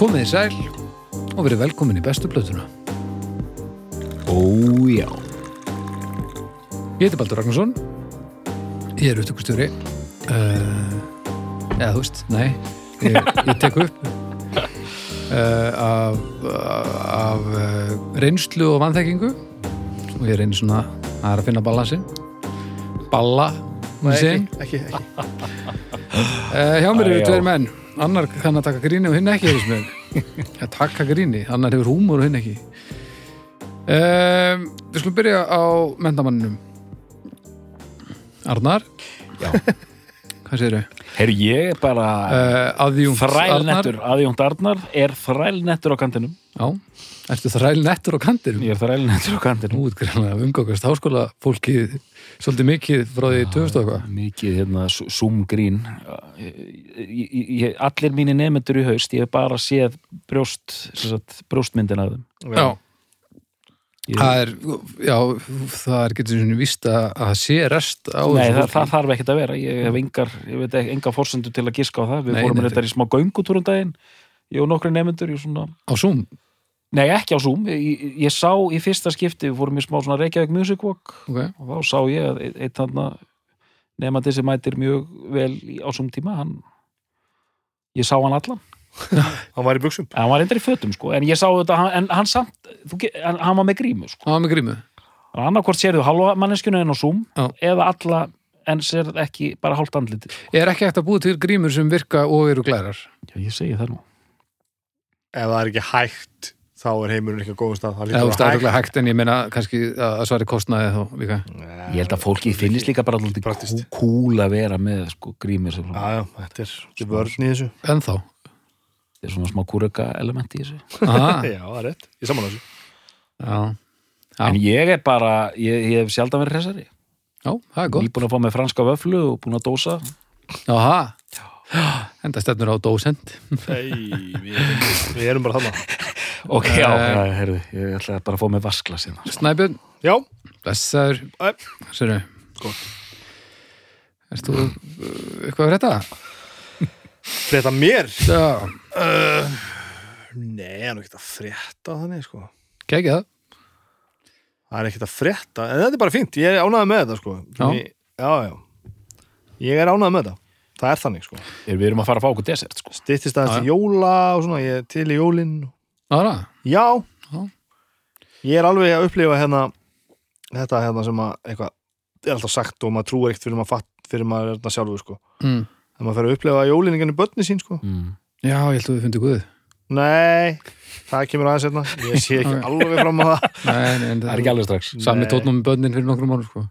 Komið í sæl og verið velkomin í bestu blötuna. Ó, já. Ég heiti Baldur Ragnarsson, ég er upptökustjóri. Uh, eða þú veist, nei, ég, ég tek upp uh, af, af uh, reynslu og vanþekkingu og ég reynir svona að er að finna balansin. Balla, sinn. ekki, ekki, ekki. Uh, hjá mér eru tveir menn annar kann að taka gríni og hinn ekki að taka gríni, annar hefur húmor og hinn ekki um, Við skulum byrja á mentamanninum Arnar Já. Hvað segirðu? Herru, ég er bara Uh, þrælnettur, aðjónt Arnar er þrælnettur á kantinum. Já, ertu þrælnettur á kantinum? Ég er þrælnettur á kantinum. Nú útgrænlega umgangast háskóla fólki svolítið mikið frá því 2000 og eitthvað Mikið hérna Zoom grín. Ég, ég, ég, allir mínir nefnendur í haust, ég hef bara séð brjóst, sem sagt, brjóstmyndin af þeim. Já, Ég, það er, já, það er getur svona víst að að það sé rest á Nei, þessu það, fólki. það þarf ekkert að vera. Ég hef engar, ég veit ekki, enga forsendur til að giska á það. Við Nei, fórum nei, þetta í smá göngutúrum daginn. Ég og nokkri nefnendur, ég svona... Á Zoom? Nei, ekki á Zoom. Ég, ég sá í fyrsta skipti, við fórum í smá svona Reykjavík Music Walk Ok, og þá sá ég að eitt- þarna nefandi sem mætir mjög vel í, á svum tíma hann ég sá hann allan, Hann var í buksum. en hann var reyndar í fötum sko, en ég sá þetta, hann- en hann samt þú, en hann var með grímu sko. það var með grímu annarkvort sérðu halva manneskjuna en á Zoom Já. eða alla en sér ekki bara hálft andlitið Er ekki hægt að búa til grímur sem virka og eru glærar? Já, ég segi það nú Ef það er ekki hægt, þá er heimurinn ekki á góðum stað. Það það er hægt. örugglega hægt en ég meina kannski að svari kostnaði þá líka. ég held að fólki finnist líka bara alltaf Praktist. kúl að vera með sko, Já, já, þetta er, þetta er vörn í þessu. En þá? er svona smá kúröka element í þessu Já, það er rétt. Ég saman þessu. já. Já. en ég er bara, ég, ég hef sjaldan verið hressari Já, það er gott. Nýbúin að fá með franska vöflu og búin að dósa Jaha. Enda stefnur á dósend. Nei, við, við erum bara þarna. Ok, Eh. já, já, heyrðu, ég ætla bara að fá með vasklas hérna. Snæbjörn, Já, blessaður. Æ. Sérðu, gott. erst þú uh, eitthvað að þetta? Frétta mér? Já, Uh, nei, hann er ekkert að frétta þannig, sko. kekja það. Það er ekkert að frétta, en þetta er bara fínt. Ég er ánægð með þetta, sko. Já. Ég, já, já. Ég er ánægð með þetta. Það er þannig, sko. Við erum að fara að fá okkur desert, sko. Styttist aðeins Já, til jóla og svona, ég er til í jólinn. Það það. Já. Já. Ég er alveg að upplifa hérna þetta hérna sem að eitthvað er alltaf sagt og maður trúir ekkert fyrir maður fatt fyrir maður er þetta sjálfur sko. Mm. Þegar maður fer að upplifa jólinningarnir börni sín sko. Mm. Já, ég held að við fundið guð. Nei, það kemur aðeins hérna. Ég sé ekki alveg fram á það. Nei, nei, en Það er ekki alveg strax. Sami tótnum með börnin fyrir nokkrum mánu, sko.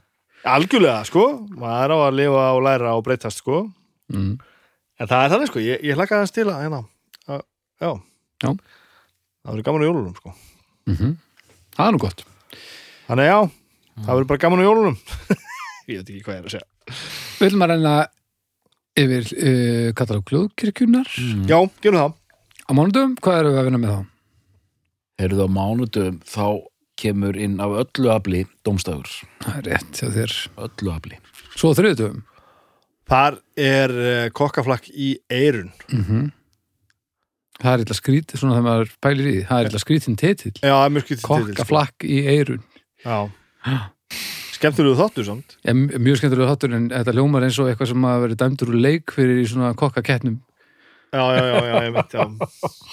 Algjörlega sko. Maður er á að lifa og læra og breytast sko. Mm. En það er þannig sko. Ég, ég hlakka aðeins til að hérna. að- Já. Já. Það verður gaman á jólunum sko. Mm Það er nú gott. Þannig já, það verður bara gaman á jólunum. ég veit ekki hvað ég er að segja. Vil maður reyna yfir uh, katalóg kljóðkirkjunar Mm. Já, gerum það. á mánudum? Hvað eru við að vinna með þá? Heyrðu á mánudum, þá kemur inn af öllu afli domstafur. Það er rétt hjá þér. Öllu afli. Svo þriðutum. Þar er uh, kokkaflakk í eirun. Mm Það er eitthvað skrít, svona þegar maður pælir í því. Það er eitthvað skrítin titill. Já, það er mjög skýttið Kokka flakk í eirun. Já. Skemmtilegu þáttur samt. Ég, mjög skemmtilega þáttur en þetta ljómar eins og eitthvað sem að verið dæmdur úr leik fyrir í svona kokkakettnum. Já, já, já, já, ég veit, já. Uh,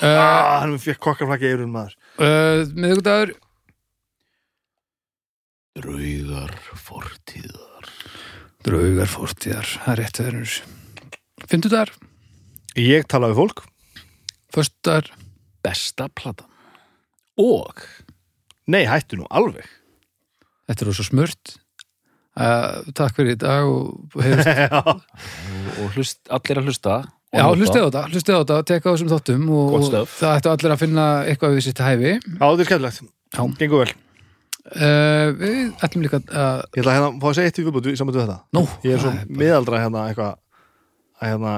Ah, hann fekk kokkaflakk í eirun maður. uh, miðvikudagur, Draugar fortíðar. draugar fórtíðar, það er rétt föstudagur, Besta platan. Og Nei, hættu nú alveg. þetta er svo smurt. Uh, takk fyrir í dag og Já, og, og hlust, allir að hlusta Já, hlustið á þetta, hlustið á þetta, teka á þessum þáttum og, það ættu allir að finna eitthvað við sitt hæfi. þetta er skemmtilegt. Já. Gengur vel. Uh, við ætlum líka að, Ég ætla að hérna, fá að segja eitt í viðbútu í við þetta. nú, Ég er svo miðaldra hérna eitthvað að hérna,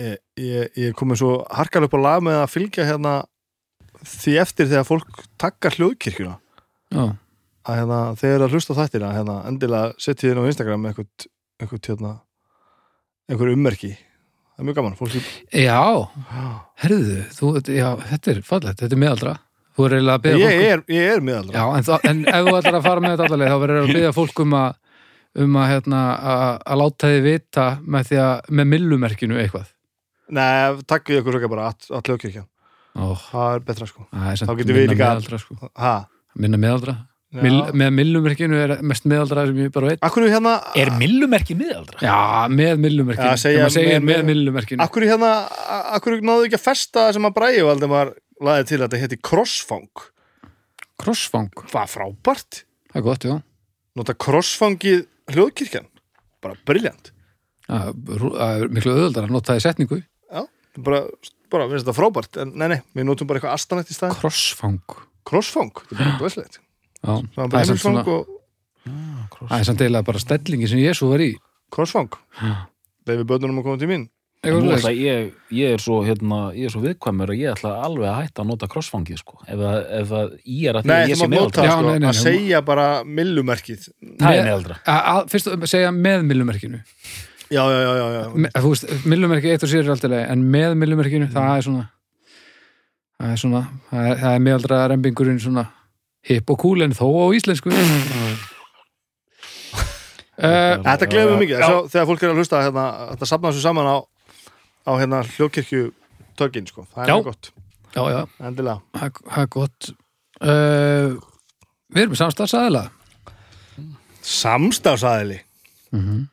ég, ég, ég komið svo harkar upp á lag með að fylgja hérna því eftir þegar fólk takkar hljóðkirkjuna. Já, að hérna, þegar að hlusta þættina hérna, endilega setja þín á Instagram eitthvað, eitthvað, hérna, einhver ummerki. Það er mjög gaman fólki, Já, herðu, þú, já, þetta er fallegt, þetta er miðaldra. Þú er eiginlega að ég, fólk um... er, ég er miðaldra. Já, en, það, en ef þú ætlar að fara með þetta allavega, þá verður að beða fólk um að um að, hérna, láta þið vita með því að, með millumerkinu eitthvað. Nei, takk við ykkur ekki bara að, að hljóðkirkja Ó, það er betra sko samt Þá getum við líka- miðaldra, sko. ha, Minna miðaldra. já. Mil, með millumerkinu er mest miðaldra sem ég bara veit. Akkur hérna Er millumerki miðaldra? Já, með millumerkinu. Já, segja segir með- með, með- millumerkinu. Akkur hérna, akkur náðu ekki að festa það sem að bræði Valdimar laði til að þetta heiti crossfang Crossfang, Hvað frábært það er gott, já. Nota crossfangið hljóðkirkjan Bara briljant miklu auðvöldar að nota það í setningu. Bara, bara finnst þetta frábært. En nei, nei, við notum bara eitthvað astanætt í stað Crossfang. Crossfang, þetta er bara veslegt Það það er er samt svona, og það er samt eiginlega bara stellingi sem Jésu var í. crossfang við börnunum að koma til mín. Ætla ég, ég er svo hérna, ég er svo viðkvæmur og ég ætla alveg að hætta að nota crossfangið sko. ef að, ef að ég er að því að ég sé miðaldra Já, sko, nei, nei, að nei. segja bara millumerkið það er Með- miðaldra Að- að- Fyrst að segja með millumerkinu. Já, já, já, já. Me- Þú veist, millumerki eitt og sér er alltaf leið, en með millumerkinu, það er svona, það er svona, það er, það er meðaldra rembingurinn svona hipp og cool en þó á íslensku. Uh, Þetta gleður mig mikið, Já. Sjá, þegar fólk er að hlusta hérna, þetta safna þessu saman á, á hérna hljókirkju tökin, sko, það er gott já, já, það er gott. Uh, við erum samstafsæðila. Samstafsæðili Mm -hmm.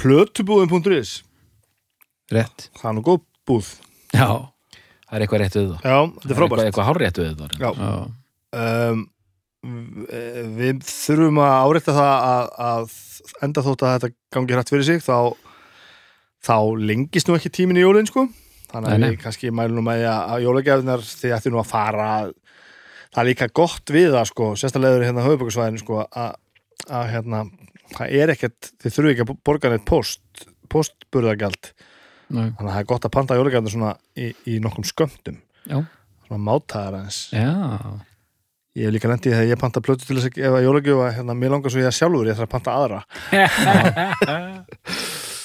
plötubúðin.is Rétt. það er nú góð búð. Já, það er eitthvað rétt við það. Já, þetta er Það er eitthvað, frábært. eitthvað hárrétt við það Já. já, um, Við þurfum að áreita það að, að enda þótt að þetta gangi hrætt fyrir sig þá, þá lengist nú ekki tíminn í jólinn sko. Þannig að við kannski mælum að, að jólagjafnar þið ætti nú að fara það er líka gott við það sko sérstæðlegur hérna höfubökkusvæðinu sko að hérna það er ekkert, þið þurfum ekki að borga neitt post, postburðagjald nei, þannig að það er gott að panta jólagjafnar svona í, í nokkrum skömmtum já, svona mátaðar aðeins já, Ég hef líka lendið þegar ég panta plötu til þess að gefa jólagjöfa, hérna, mér langar svo ég sjálfur, ég þarf að panta aðra.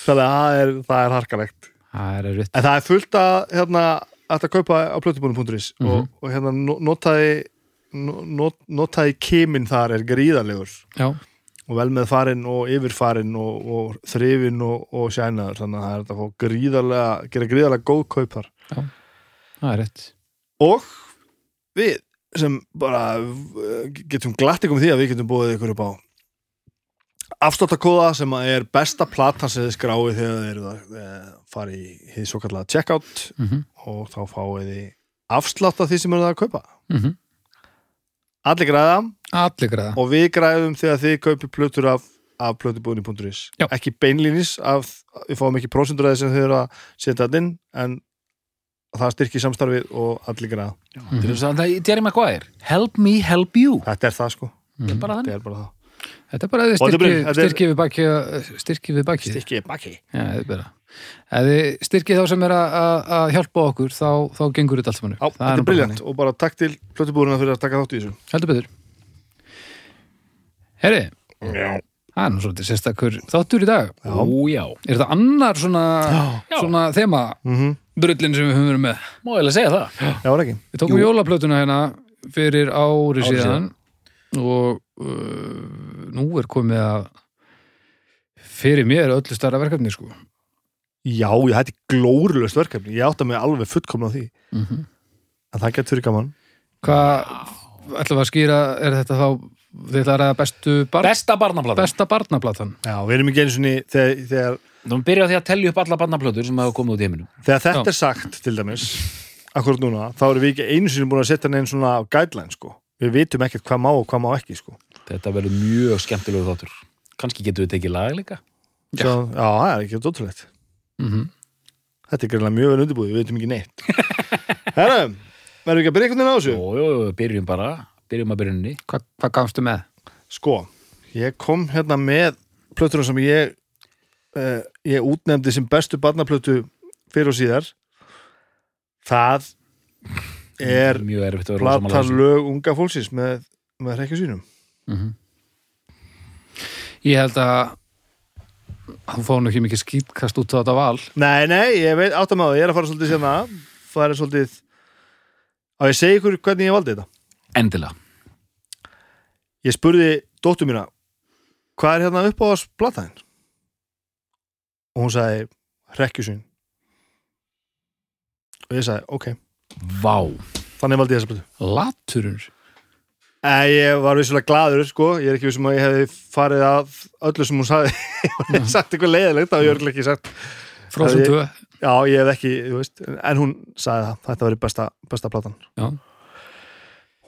Þannig að það er, það er harkalegt. það. En það er fullt að, hérna, að þetta kaupa á plötubúnum.is Mhm. og, og hérna no- notaði, not, notaði kimin þar er gríðarlegur Já, og vel með farinn og yfirfarinn og, og þrifinn og, og sjænaður, þannig að það er að gríðarlega, gera gríðarlega góð kaup þar. það er rétt. Og við sem bara uh, getum glatt ykkur með því að við getum búið ykkur upp á afsláttakóða sem er besta platan sem þið skráið þegar þið eru að eh, fara í því svo kallega checkout Mm og þá fáið þið afslátt af því sem eru það að kaupa -hmm. Allir græða. Allir græða. og við græðum þegar þið kaupir plötur af, af plötubúðin.is Já. ekki beinlínis af, við fáum ekki prósendur sem þið eru að setja þetta inn en það styrkir samstarfið og allir græða. Það er svo- það er Jerry Maguire. Help me help you. Þetta er það sko, er bara þetta er bara það Þetta er bara að þið Og þetta styrkið við baki styrki við baki. styrkið baki Já, þetta er bara. Ef þið styrkið þá sem er að- að að hjálpa okkur, þá, þá gengur þetta allt saman upp. Þetta er bara briljant og bara takk til plötubúruna fyrir að taka þátt í þessu. Heldur betur. Herri, Já, það er nú svolítið sérstakur þáttur í dag. Já. Ó já, Er þetta annar svona, svona þema mm drullin sem við höfum verið með? má ég alveg segja það já er Við tókum jólaplötuna hérna fyrir ári Ári síðan og uh, nú er komið að fyrir mér öllu starra verkefni sko. Já, ég hætti glórulöst verkefni. Ég átta mig alveg fullkomna á því. Mm -hmm. En það getur gaman. Hvað ætlum við að skýra, er þetta þá þið ætla að ræða bestu bar, Besta barnaplata besta barnaplatan. Já, við erum ekki einu sinni þegar, þegar, Þú byrja á því að tellja upp alla barnaplötur sem hafa komið út í heiminum. Þegar þetta Já. er sagt til dæmis Akkurat núna, þá erum við ekki einu sinni búin að setja neinn svona guideline sko. Við vitum ekkert hvað má og hvað má ekki sko Þetta verður mjög skemmtilegu þáttur Kanski getur við tekið lag líka Já. Já, það er ekki ótrúlegt mm -hmm. Þetta er greinlega mjög vel undirbúið, við vitum ekki neitt Herra, verðum við ekki að byrja einhvern veginn á þessu? Jó, jó, jó, byrjum bara Byrjum að byrjunni Hva, Hvað gafstu með? Sko, ég kom hérna með plötuna sem ég uh, ég útnefndi sem bestu barnaplötu fyrir og síðar það er Mjög erfitt að vera ósammála platan þessu. lög unga fólksins með, með hrekkju Mm Ég held að Hann fóð nú ekki mikið skýtkast út á þetta val. Nei, nei, ég veit áttam á það, ég er að fara svolítið sérna það er svolítið á ég segi ykkur hvernig ég valdi þetta? Endilega. Ég spurði dóttur mína hvað er hérna upp á þess blataðin og hún sagði hrekkjusvín. Og ég sagði, ok. Vá, þannig valdi ég þessa blötu Laturur Nei, ég var vissulega gladur, sko. Ég er ekki vissum að ég hefði farið að öllu sem hún sagði. Og ég sagt eitthvað leiðilegt þá ég örgulega ekki sagt. Það 2 já, ég hef ekki, þú veist en hún sagði það, þetta verið besta, besta platan. Já.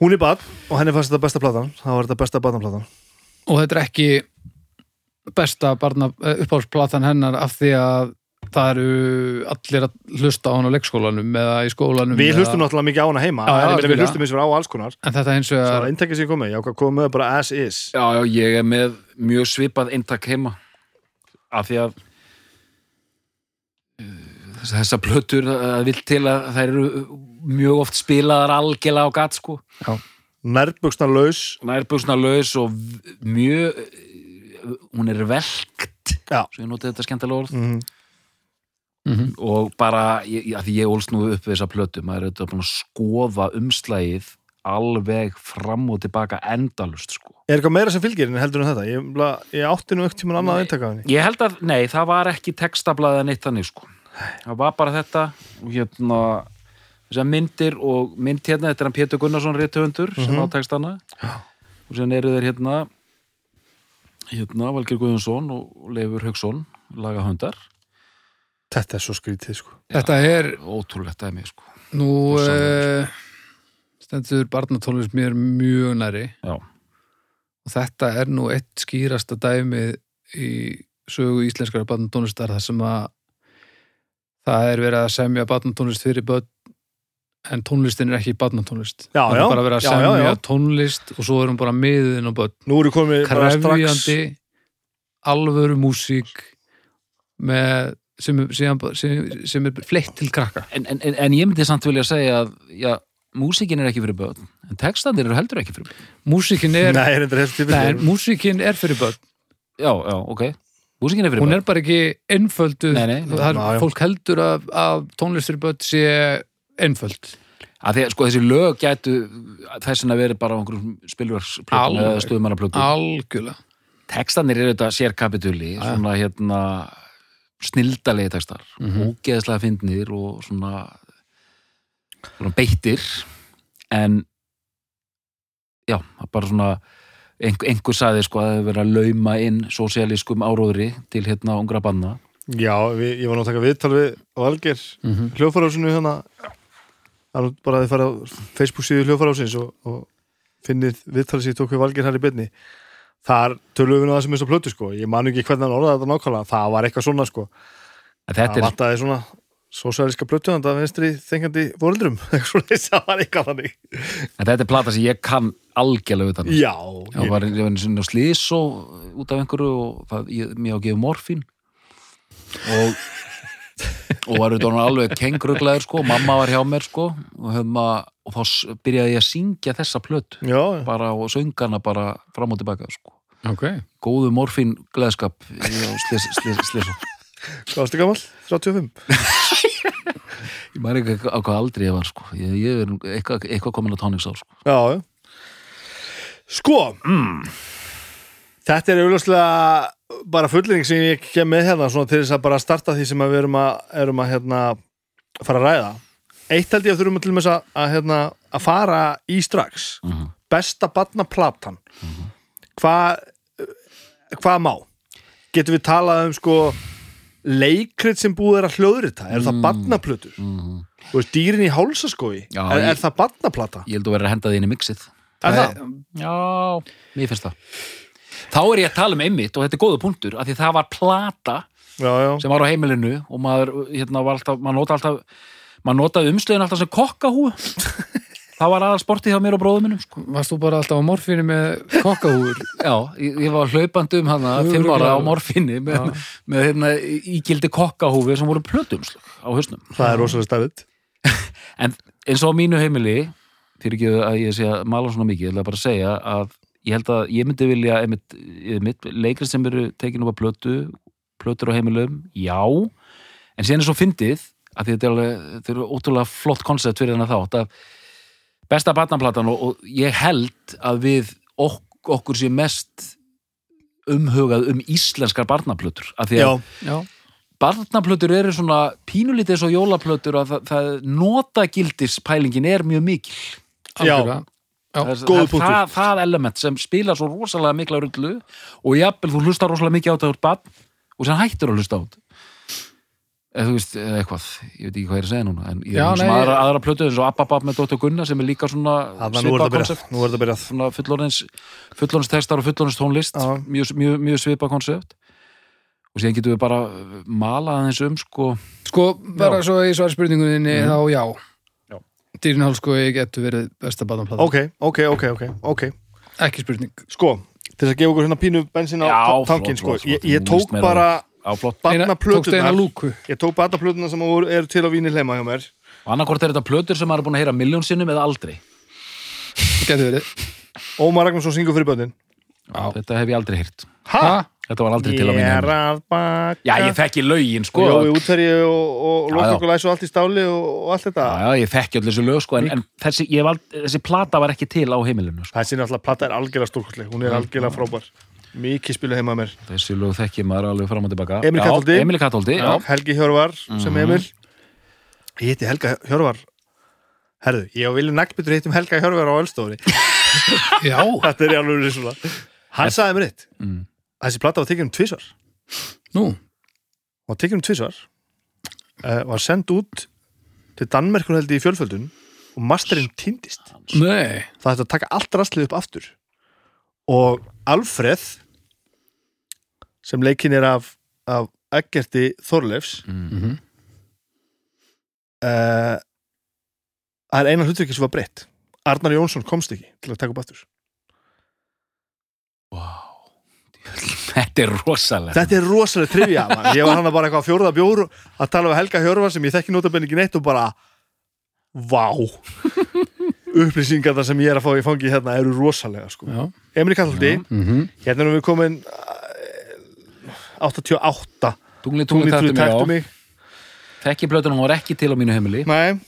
hún er bad og henni fannst þetta besta platan. Það var þetta besta badanplatan Og þetta er ekki besta barna uppáhaldsplatan hennar af því að það eru allir að hlusta á hann á leikskólanum eða í skólanum Við eða- hlustum náttúrulega mikið á hana heima. Já, já, við hlustum eins og á alls konar. En þetta hins Það vegar var eintakið sem ég kom með, ég ákvað að koma með bara as is. Já, já, ég er með mjög svipað eintak heima. Af því að uh, þess- þessar plötur að vil til að þær eru mjög oft spilaðar algjörlega á gat sko. Nærbuksna laus nærbúsna laus og mjög uh, hún er velkt Já. svo ég noti þetta skemmtilega orð. Mm, Mhm. og bara, ég, af því ég ólst nú upp við þessa plötu, maður er auðvitað búin að skoða umslægið alveg fram og tilbaka endalust sko. Er eitthvað meira sem fylgir en heldur en þetta? Ég, ég átti nú ekkert tímann annað Nei. eintak af henni ég held að, nei, það var ekki textablaðið neitt þannig sko. það var bara þetta og hérna þessar myndir og mynd hérna, þetta er hann Pétur Gunnarsson réttöfundur sem Mhm. á textana og sem eru þeir hérna hérna Valgir Guðjónsson og Leifur Hauksson lagahöndar, Þetta er svo skrítið sko Þetta er ótrúlegt dæmi sko. nú uh, stendur barnatónlist mér mjög næri Já. og þetta er nú eitt skýrasta dæmi í sögu íslenskara barnatónlistar þar sem að það er verið að semja barnatónlist fyrir börn en tónlistin er ekki barnatónlist Já, það já. er bara verið að Já, semja já, já. tónlist og svo erum bara miðin og börn Nú eru komið bara strax krefjandi alvöru músík með sem, sem, sem er fleitt til krakka. En, en, en- en ég myndi samt vilja segja að já, músíkin er ekki fyrir börn en textandir eru heldur ekki fyrir börn. Músíkin er, Nei, er nei, músíkin er fyrir börn. Já, já, ok, músíkin er fyrir hún börn. er bara ekki einfölduð. Nei, nei, nei. það er, Já, já. fólk heldur að, að tónlist fyrir börn sé einföld. Að því að sko þessi lög gætu þess að vera bara á einhverjum spilverksplötum Alveg. eða algjörlega. textanir eru þetta sérkapituli Já. svona hérna snildalegi textar, Mhm. ógeðslega fyndnir og svona, svona beittir en já, bara svona einhver, einhver sagði sko að það hefur verið að lauma inn sósialískum áróðri til hérna ungra banna Já, við, ég var nú að taka viðtal við Valger mm -hmm. hljófarásinu hérna er nú bara að þið fara á Facebook síðu hljófarásins og, og finnið viðtalið sér tók við Valger her í byrni þar tölum við nú það sem er svo plötu sko. Ég man ekki hvernig hann orðaði þetta nákvæmlega það var eitthvað svona sko. Það er, vantaði svona sósæliska plötu þannig að vinstri þengjandi fóreldrum eitthvað svona það var eitthvað þannig. En þetta er plata sem ég kann algjörlega utan að. Já, ég var, ég var svona slís og út af einhverju og það, ég, mér á að gefa morfín. Og og var auðvitað alveg kengruglaður sko, mamma var hjá mér sko og, hefma, og þá byrjaði ég að syngja þessa plötu já, bara og söngana bara fram og tilbaka sko. ok, góðu morfín gleðskap slis, slis, slis, hvað varstu gammal? 35? ég maður ekki á hvað aldrei ég var sko. ég, ég er eitthvað, eitthvað komin að tónings á sko. Já, já Sko mm. Þetta er auðvitað bara fullering sem ég kem með hérna svona til þess að bara starta því sem að við erum að, erum að hérna, fara að ræða Eitt held ég að þurfum til með þess að, að, hérna, að fara í strax Mhm. Besta barna platan Hvað hvað má? Getum við talað um sko leikrit sem búið er að hljóðrita Er það Mm. barnaplötur? Mm. Þú veist, dýrin í hálsaskói Já, er, er það barnaplata? ég held að vera að henda því inn í mixið Er það? Já, mér finnst það Þá er ég að tala um einmitt og þetta er góða punktur af því það var plata Já, já. sem var á heimilinu og maður, hérna, var alltaf, maður nota alltaf maður notaði umstöðin alltaf sem kokkahú það var aðal sportið hjá mér og bróðum minnum sko. varst þú bara alltaf á morfínu með kokkahúur Já, ég, ég var hlaupandi um hana fimm ára á morfinni með, með hérna, ígildi kokkahúfi sem voru plötumslag á hausnum. Það er rosalega stærðið en eins og á mínu heimili fyrir ekki að ég sé að mala svona mikið ég ætla bara að segja að ég held að ég myndi vilja einmitt, einmitt, leikri sem eru tekin upp að plötu plötur á heimilum, já. En síðan er svo fyndið að þetta er, alveg, þetta er ótrúlega flott koncept fyrir hennar þátt að besta barnaplatan og, og ég held að við ok, okkur sé mest umhugað um íslenskar barnaplötur af því að Já, Já, barnaplötur eru svona pínulítið svo jólaplötur að það, það notagildispælingin er mjög mikil. Já, það, er- það, það, það element sem spilar svo rosalega mikla rullu og jafnvel þú hlustar rosalega mikið á þetta úr barn og sem hættir að hlusta á eða þú veist, eða eitthvað ég veit ekki hvað ég er að segja núna en ég Já, er nei, aðra, aðra plötu eins og Abba með Dóttur Gunna sem er líka svona byrjað, koncept nú er þetta byrjað. Svona fullorðins fullorðins textar og fullorðins tónlist. Já. mjög, mjög, mjög svipað koncept og síðan getum við bara malað aðeins um sko Sko, bara svo í svar spurningunni þá já, Já. Dýrinhál sko ég getur verið besta badanplata Ok, ok, ok, ok, ok. Ekki spurning. Sko, til þess að gefa okkur svona pínu bensin á Já, ta- tankinn flott, sko. flott, Ég, ég flott. Þú tók víst meira bara á flott. Eina- Tókstu eina barnaplötunar lúku. Ég tók barnaplötunar sem voru- eru til á víni hlema hjá mér. Og annarkvort er þetta plötur sem maður er búin að heyra miljón sinnum eða aldrei. Getur verið. Ómar Ragnarsson syngur fyrir börnin. Já. þetta hef ég aldrei heyrt. Ha? Þetta var aldrei til að Ég er að baka já ég þekki lögin sko. Og Jói útferði og, og Já, já. lokkulæs og allt í stáli og, og allt þetta. Já, já, ég þekki allir þessu lög sko en, en þessi, ég vald, þessi plata var ekki til á heimilinu sko. Þessi náttúrulega platta er algjörlega stórkostleg. Hún er algjörlega frábær. Mikið spilu heima að mér. Þessi lög þekki maður alveg fram og tilbaka. Emil Já, Kattolti. Emil Kattolti, já, Helgi Hjörvar sem Mhm. Emil. Ég heiti Helga Hjörvar. Herðu, ég Vilja Naglbyttur heitum Helga Hjörvar á Ölstofi Já, Þetta er alveg risula Hann sagði mér eitt. Mm. Þessi platta var tekið um tvisvar. Nú? Var tekið um tvisvar uh, var sendt út til Danmerkur held ég í fjölföldun og masterinn týndist. Nei, það ætti að taka allt rastlið upp aftur. Og Alfreð sem leikinn er af, af Eggerti Þorleifs Mm. Mhm. uh, það er eina hlutverki sem var breytt. Arnar Jónsson komst ekki til að taka upp aftur þetta er rosalega þetta er rosalega trivja ég var hann bara eitthvað á fjórða bjór að tala við Helga Hjörvar sem ég þekki notabenni ekki neitt og bara vá. Upplýsingar sem ég er að fá í fangi hérna eru rosalega sko. já. Emil Kalldi, mm hérna erum við komin uh, 88 tungli, tungli, Tungli tættu mig þekki plötunum var ekki til á mínu heimili. Nei,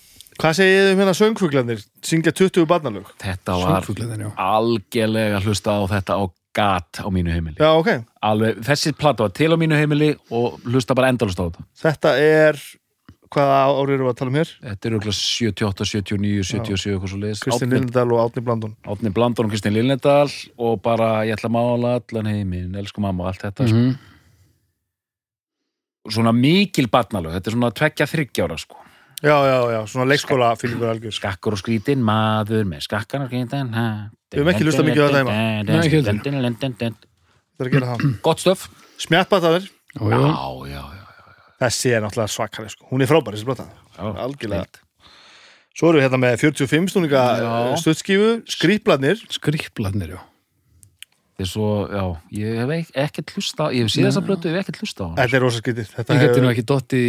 hvað segið um hérna söngfuglanir syngja 20 barnalög? Þetta var algjörlega að hlusta á þetta á gat á mínu heimili. Já, ok, alveg, þessi plata var til á mínu heimili og hlusta bara endalust á þetta. Þetta er hvaða árið eru við að tala um hér? þetta er auðvitað 78, 79, 77 eitthvað svo leiðis Kristinn Lindal og Átni Blandon. Átni Blandon og Kristinn Lilnedal og bara ég ætla að mála allan heiminn, elsku mamma og allt þetta mm Mhm. svona mikil barnalög, þetta er svona tveggja þryggjára sko, Já, já, já, svona leikskóla fílingur algjör. Skakkur og skrítin maður með skakkan og skrítin Við höfum ekki hlustað mikið á þetta Nei, ekki heldur. heima Það er að gera það. Gott stöf já, þessi er náttúrulega svakaleg sko. Hún er frábær þessi blata já Algjörlega. Svo erum við hérna með 45 snúninga Já. stuttskífu, skrýplarnir. Skripplarnir, já. Þetta er svo, já, ég hef ek- ekkert hlusta ég hef síðan þess að blötu, ég hef ekkert hlusta á hann Þetta er rosa skrítið Þetta Ég geti nú hefur- ekki dotti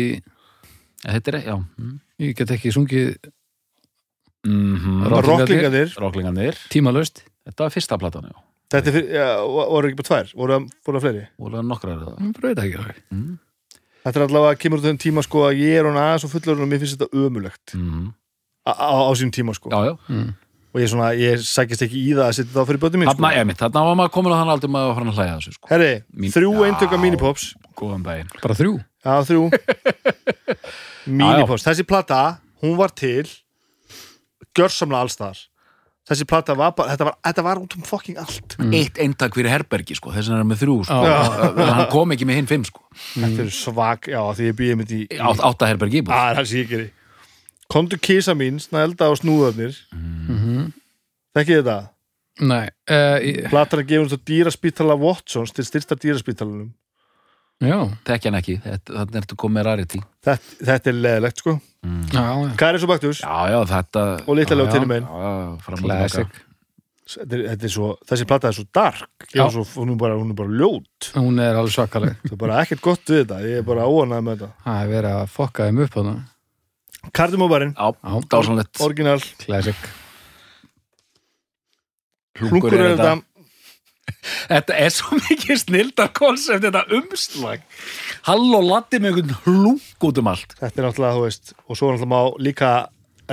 þetta er, já. Mm Ég get ekki sungið -hmm. Rock- Rocklingarnir Rocklingarnir, tímalöst þetta var fyrsta platan, já. Þetta er já, voru ekki bara tvær? Voru það- voru það fleiri? Og það nokkrar er það Ég bara veit ekki alveg. mm Þetta er allavega, kemur út af þeim tíma sko að ég er hún aðeins og fullur og mér finnst þetta ömulegt -hmm. á, á, á sínum tíma sko. Já, já. Mm. Og ég, svona, ég sækist ekki í það að setja það fyrir bötum mín Þarna, sko. þarna var maður komin á þann aldrei maður var farin að hlæja að þessu sko. Herri, Mín- þrjú Já. eintöka minipops Góðan daginn Bara þrjú Já, þrjú Minipops, þessi plata, hún var til gjörsamlega allstaðar Þessi plata var bara, þetta var, þetta var út um fucking allt Eitt eintak fyrir herbergi, sko, þess er hann með þrjú sko. Já. Þannig að hann kom ekki með hinn fimm sko. Þetta er svag, já, því ég býði mitt í, Átt, átta herbergi íbúð Það er hans ég geri Kondu kísa mín, snælda og snúðarnir. Mm Þekkið þetta? Nei uh, ég, Platan er gefin svo dýraspítala Watsons til styrsta dýraspítalanum. Já, Þekki hann ekki, þetta- ertu komið með rarity. Þetta, þetta er leðilegt sko. Mm. já, já. Karis og Baktus Já, já, þetta og til fram og Classic. Þetta er, þetta er svo, Þessi plata er svo dark. Var svo, hún, er bara, hún er bara ljót. Hún er alveg svakaleg. Það er bara ekkert gott við þetta. Ég er bara óanæð með þetta. Það er verið að fokka þeim upp á það Kardimóbarinn, dásanlegt orginal Classic. Hlunkur er þetta. Þetta. Er svo mikið snildar konsept, þetta umslag. Halló, latti með einhvern hlung út um allt. Þetta er náttúrulega, þú veist og svo er náttúrulega má líka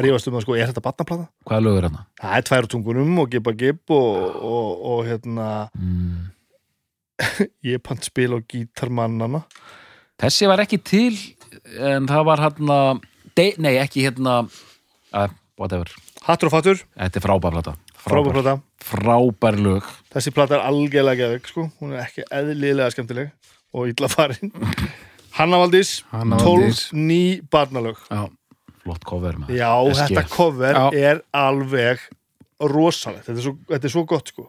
rífast um að sko, er þetta batnaplata? Hvaða lög er hérna? Það er tvær á tungunum og gipa gip og, og, og hérna Mm. ég pant spil og gítarmannana. Þessi var ekki til en það var hérna de, Nei, ekki hérna uh, whatever, Hattur og fattur, þetta er frábær plata. Frábær. Plata. Frábær lög. Þessi plata er algjörlega geðveik sko. hún er ekki eðlilega skemmtileg og illa farin. Hanna Valdís, Hanna 12 Valdís. ný barnalög. Já, Flott cover maður. Já, SG. þetta cover Já. er alveg rosalegt, þetta er svo, þetta er svo gott sko.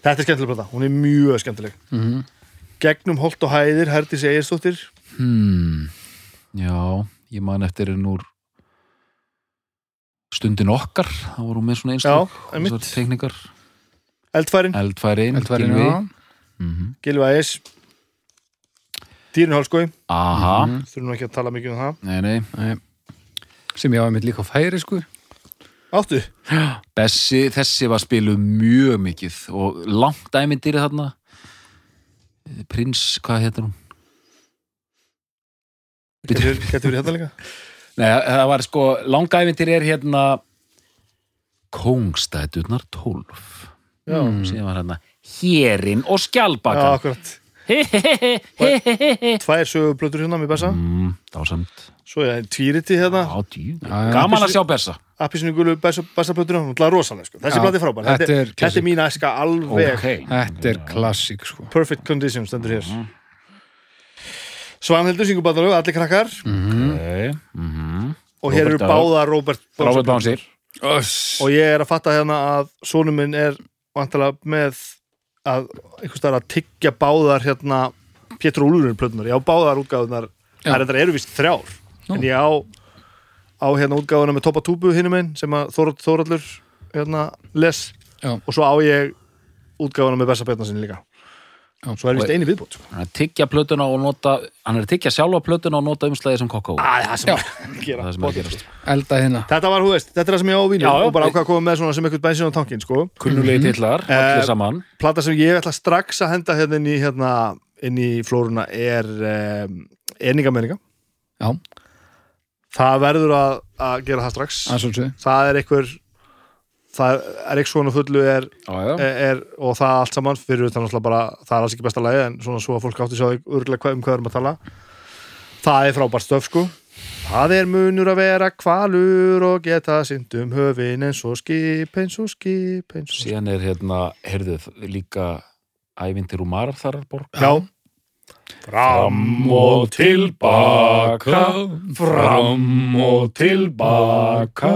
Þetta er skemmtileg plata, hún er mjög skemmtileg. Mhm. Gegnum holt og hæðir, Herdís Egirsdóttir hmm. Já, ég man eftir henn úr stundin okkar það voru með svona þessar teikningar Eldfærin, Eldfærin, eldværin, Gylfi. já. Mhm. Gilvi Ægis. Dýrin Hálskói, Aha, Mhm. þurfum ekki að tala mikið um það. Nei, nei. Nei. sem ég á einmitt líka á færi sko. Áttu, Bessi, þessi var spiluð mjög mikið og langt æmyndir þarna. Prins, hvað heitir hún? Getur verið hérna líka? Nei, það var sko, langa æmyndir er hérna Kóngstæturnar 12 Já, Mm. síðan var hérna Hérinn og já Skjálbakan akkurat. Tvær söguplötur hérna með Bessa. Mm, Dásamt Svo er tvíriti hérna. Já, Já, já. gaman að sjá Bessa. Appisinu gulu Bessa-plötuna Hún er rosalega sko. Þessi Já, plati er frábær. Þetta er mín æska alveg. Þetta er klassík sko. Perfect condition stendur hér Svanhildur syngur báðalög, allir krakkar Mhm. Ok, mhm. Og hér eru báða Robert Robert Bánsir. Og ég er að fatta hérna að Sónu minn er vantilega með að einhvers staðar að tyggja báðar hérna Pétur Úlurinn plötunar Ég á báðar útgáðunar. Það er þetta eru vist þrjár Nú. En ég á á hérna útgáðuna með Toppa Túbu hinum minn sem að Þór, Þórallur hérna les Já. og svo á ég útgáfuna með Bessa Bjarnar sinni líka. Svo er vist eini viðbútt sko. Hann er að tyggja plötuna og nota Hann er að tyggja sjálfa plötuna og nota umslæði sem kokó Æ, það sem Já. að gera. Það sem er að gerast. elda hérna. Þetta var, hú veist, þetta er það sem ég á já. og bara ákvað að koma með svona sem eitthvað bensin á tankin sko. Kunnulegi titlar, allir Eh, saman. Plata sem ég ætla strax að henda hérna inn í, hérna, inn í flóruna er um, Eningamenninga. Já, Það verður að, að gera það strax. Það er einhver það er ekki svona fullu er, já, er, er, og það allt saman fyrir náttúrulega bara, það er alls ekki besta lagi en svona svo að fólk átti sjá örgulega um hvað erum að tala. Það er frábært stöf sko. Það er munur að vera kvalur og geta syndum höfin eins og skip eins og skip og síðan er hérna Herðuð líka ævindir úr Mararþararborg já fram og tilbaka fram og tilbaka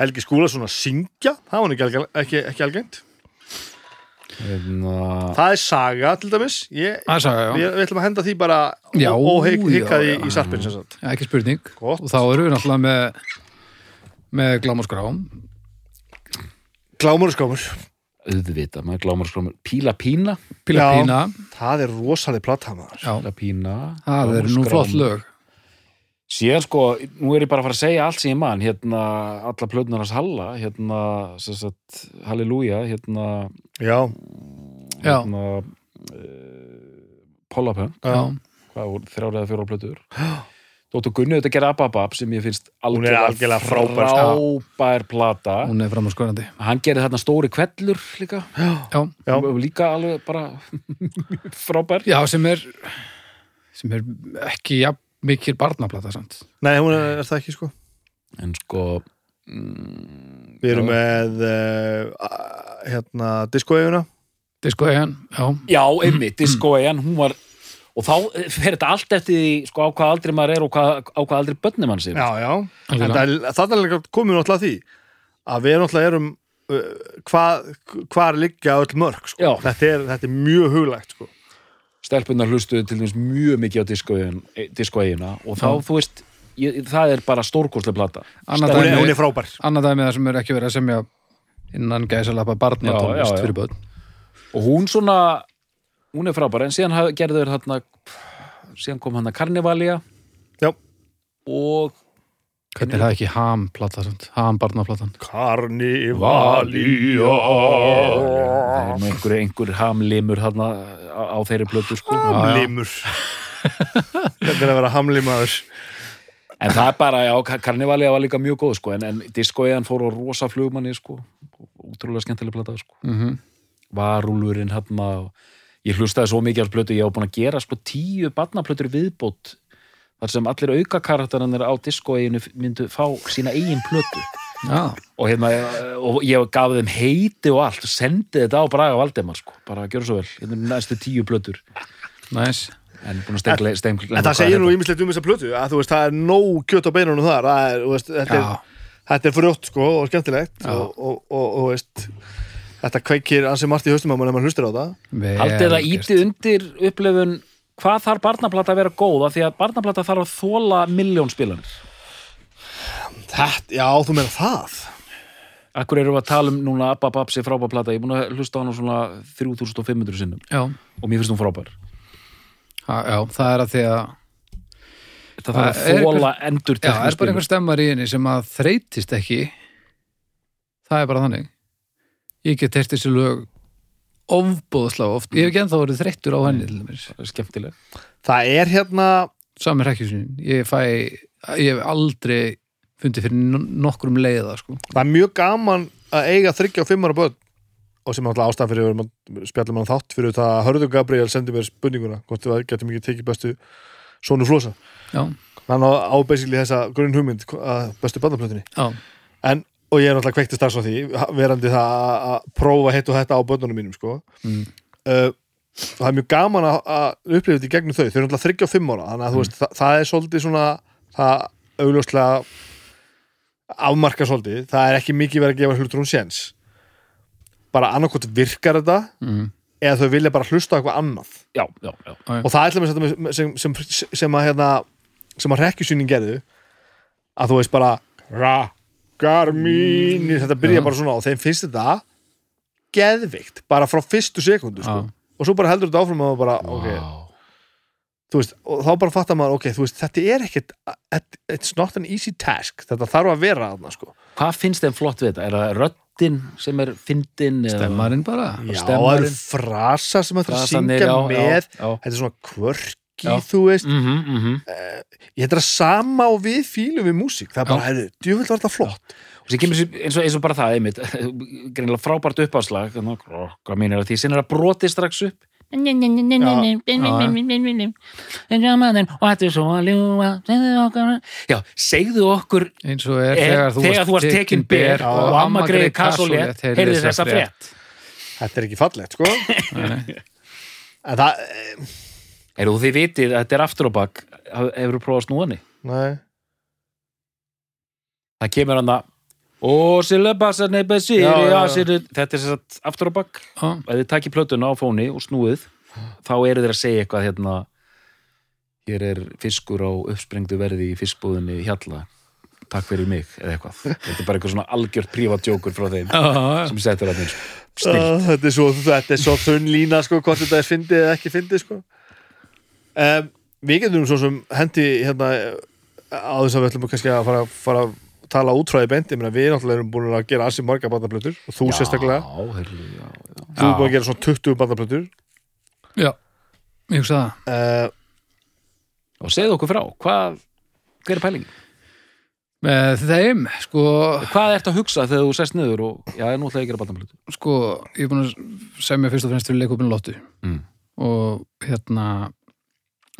Helgi Skúlason að syngja það var ekki, ekki, ekki algengt. Hérna, það er saga til dæmis. Ég, Það er saga, já, við, við ætlum að henda því bara já, í, í sarpinn sem sagt. Já, ekki spurning. Gott. og þá erum við náttúrulega með með glámaskrám Glámur auðvitað, maður glámar skrámur Píla Pína. Píla Já. Pína, Það er rosaleg platthamar já, Píla Pína. Það er nú flott lög. Síðan sko, nú er ég bara að fara að segja allt sem ég man, hérna alla plötnarnas Halla, hérna sem sagt, Halleluja, hérna Já, Já. hérna uh, Pollapönd, Já, hvað voru þrjár eða fjóra plötur Dóttur Gunni þetta gera Ababab sem ég finnst Hún er algjörlega frábær, frábær plata. Hún er fram á skorandi hann gerði þarna stóri kvellur líka. Já, Já. líka alveg bara frábær. Já sem er sem er ekki ja, mikil barnaplata samt. Nei, hún er, er það ekki sko? En sko mm, Við erum já. með uh, hérna diskoeiguna Disco Egan, já, já, einmitt, Disco Ejan, hún var og þá fer þetta allt eftir því sko, á hvað aldrei maður er og hvað, á hvað aldrei börnum hann sér Já, já, en það er líka komið náttúrulega að því að við náttúrulega erum uh, hvað hva liggja öll mörg sko. Já. þetta, er, þetta er mjög huglægt sko. stelpunar hlustuðu til dæmis mjög mikið á Eyjuna og þá, þú veist ég, það er bara stórkostlega plata hún, er, er frábær annað dæmi það sem er ekki verið að semja innan gæsalappa Já, já, barnatónlist já. fyrir börn og hún svona hún er frábær, en síðan gerðu þeir þarna síðan kom hann að Carnivalia Já. og Hvernig er það ekki ham-plata samt? Ham-barnaplatan Karnivalía það er einhver, einhver hamlimur þarna á, á þeirri plötu sko já. Limur þetta er að vera hamlimaður En það er bara, já, Karnivalið var líka mjög góð, sko, en, en diskoiðan fór á rosa flugmanni, sko, útrúlega skemmtileg plata, sko. mm Varúlurinn, hann og ég hlustaði svo mikið á plötu, ég á búin að gera, sko, tíu barnaplötur viðbót þar sem allir auka karakterannir á diskoiðinu myndu fá sína eigin plötu. Já, Og hérna, og ég gaf þeim heiti og allt, og sendi þetta á Braga Valdemar, sko, bara gjör svo vel, hérna eru næstu tíu plötur, næs en búin að stengla, stengla, en það segir nú ímislegt um þessa plötu að þú veist, það er nóg kjöt á beinunum þar það er, þú veist, þetta, er, þetta er frjótt sko og skemmtilegt Já. og, og, og, og, þú veist þetta kveikir ansi margt í haustum á mann ef mann hlustir á það. Haldið það ítið undir upplifun hvað þarf barnaplata að vera góð? Af því að barnaplata þarf að þóla miljón spilanir. Þetta, já, þú meina það? Akkur erum við að tala um núna Abba Babsi frábær plata, ég er búin að hlusta á hana svona 3500 sinnum. Já, og mér finnst hún frábær. Ha, já, það er að því að Það þarf að þóla endur Já, er bara einhver stemmar í henni sem að þreytist ekki? Það er bara þannig Ég get heyrt þessi lög ofbóðslega oft. Ég hef ekki ennþá verið þreyttur á henni til dæmis. Skemmtileg. Það er hérna Samir hrekkjusin Ég fæ, ég hef aldrei fundið fyrir no- nokkrum leiða sko. það er mjög gaman að eiga þryggja og fimmara börn. Og sem alltaf ástæðan fyrir að spjallum hann þátt fyrir það að Hörður Gabriel sendi mér spurninguna hvort við getum ekki tekið bestu Sónu Flosa. Já, hann á á basically þessa grunn hugmynd að bestu barnaplötunni. Já, en, og ég er náttúrulega kveiktist þar svo því verandi það að- að prófa hitt og þetta á börnunum mínum sko. mm. uh, og það er mjög gaman að, að upplifa þetta í gegnum þau, þau eru náttúrulega þryggja og fimm ára þannig að þú veist, það, það er svolítið svona það augljóslega afmarka svolítið, það er ekki mikið verið að gefa hlutur hún séns. Bara annarkot virkar þetta Mm. eða þau vilja bara hlusta eitthvað annað. Já, já, já, og það er ætla með sem, sem, sem, sem að hérna, sem að rekkjusýning gerðu að þú veist bara rakkar mín þetta byrja bara svona og þeim finnst þetta geðvikt, bara frá fyrstu sekundu sko. Og svo bara heldur þetta áfram og bara, ok, Vá. þú veist og þá bara fattar maður, ok, þú veist, þetta er ekkit it's not an easy task, þetta þarf að vera þarna, sko, Hvað finnst þeim flott við þetta? Er það röddin sem er fyndin? eða- Stemmarinn bara já, stemmarinn. það eru frasar sem þetta er að syngja já, með já, já. þetta er svona kvörki, Já. þú veist. Mhm, mhm. ég þetta er að sama og við fílum við músík, það er bara, Já. heyrðu, djúvill var þetta flott. Og sem kemur eins og, eins og bara það einmitt, greinilega frábært uppáslag. Hvað mín er að því, sinna er að broti strax upp. Og þetta er svo að ljúa segðu okkur já, segðu okkur eins og er er, þegar þú, varst tekin ber og amma greið kassolét heyrði þessa frétt. þetta er ekki fallegt, sko. Nei, en það, eh, Eru þið vitið að þetta er aftur á bak hefur þú prófað að snúa henni? nei. Það kemur hann að og þetta er sér satt aftur á bak Já, ef þið takið plötuna á fóni og snúið þá eru þeir að segja eitthvað hérna hér er fiskur á uppsprengdu verði í fiskbúðinni hjalla. Takk fyrir mig eða eitthvað. Þetta er bara eitthvað svona algjört prívatjókur frá þeim já. sem settur að þeim snill uh, þetta, er svo, er svo þunn lína, sko hvort þetta er fyndið eða ekki fyndið, sko um, við getum svo sem hendi hérna á þess að við ætlum kannski að fara, fara að tala útfræði bendi, menn við náttúrulega erum búin að gera ansi marga bandaplötur og þú sérstaklega, já, heyrðu, já, já. þú er búin að gera svona 20 bandaplötur já, ég hugsa það uh, og segðu okkur frá hvað, hver er pælingin? Með þeim, sko, hvað ertu að hugsa þegar þú sest niður og já, nú ætla ég að gera bandamlutu sko ég er búin að semja fyrst og fremst fyrir leikupinu Lottu mm. og hérna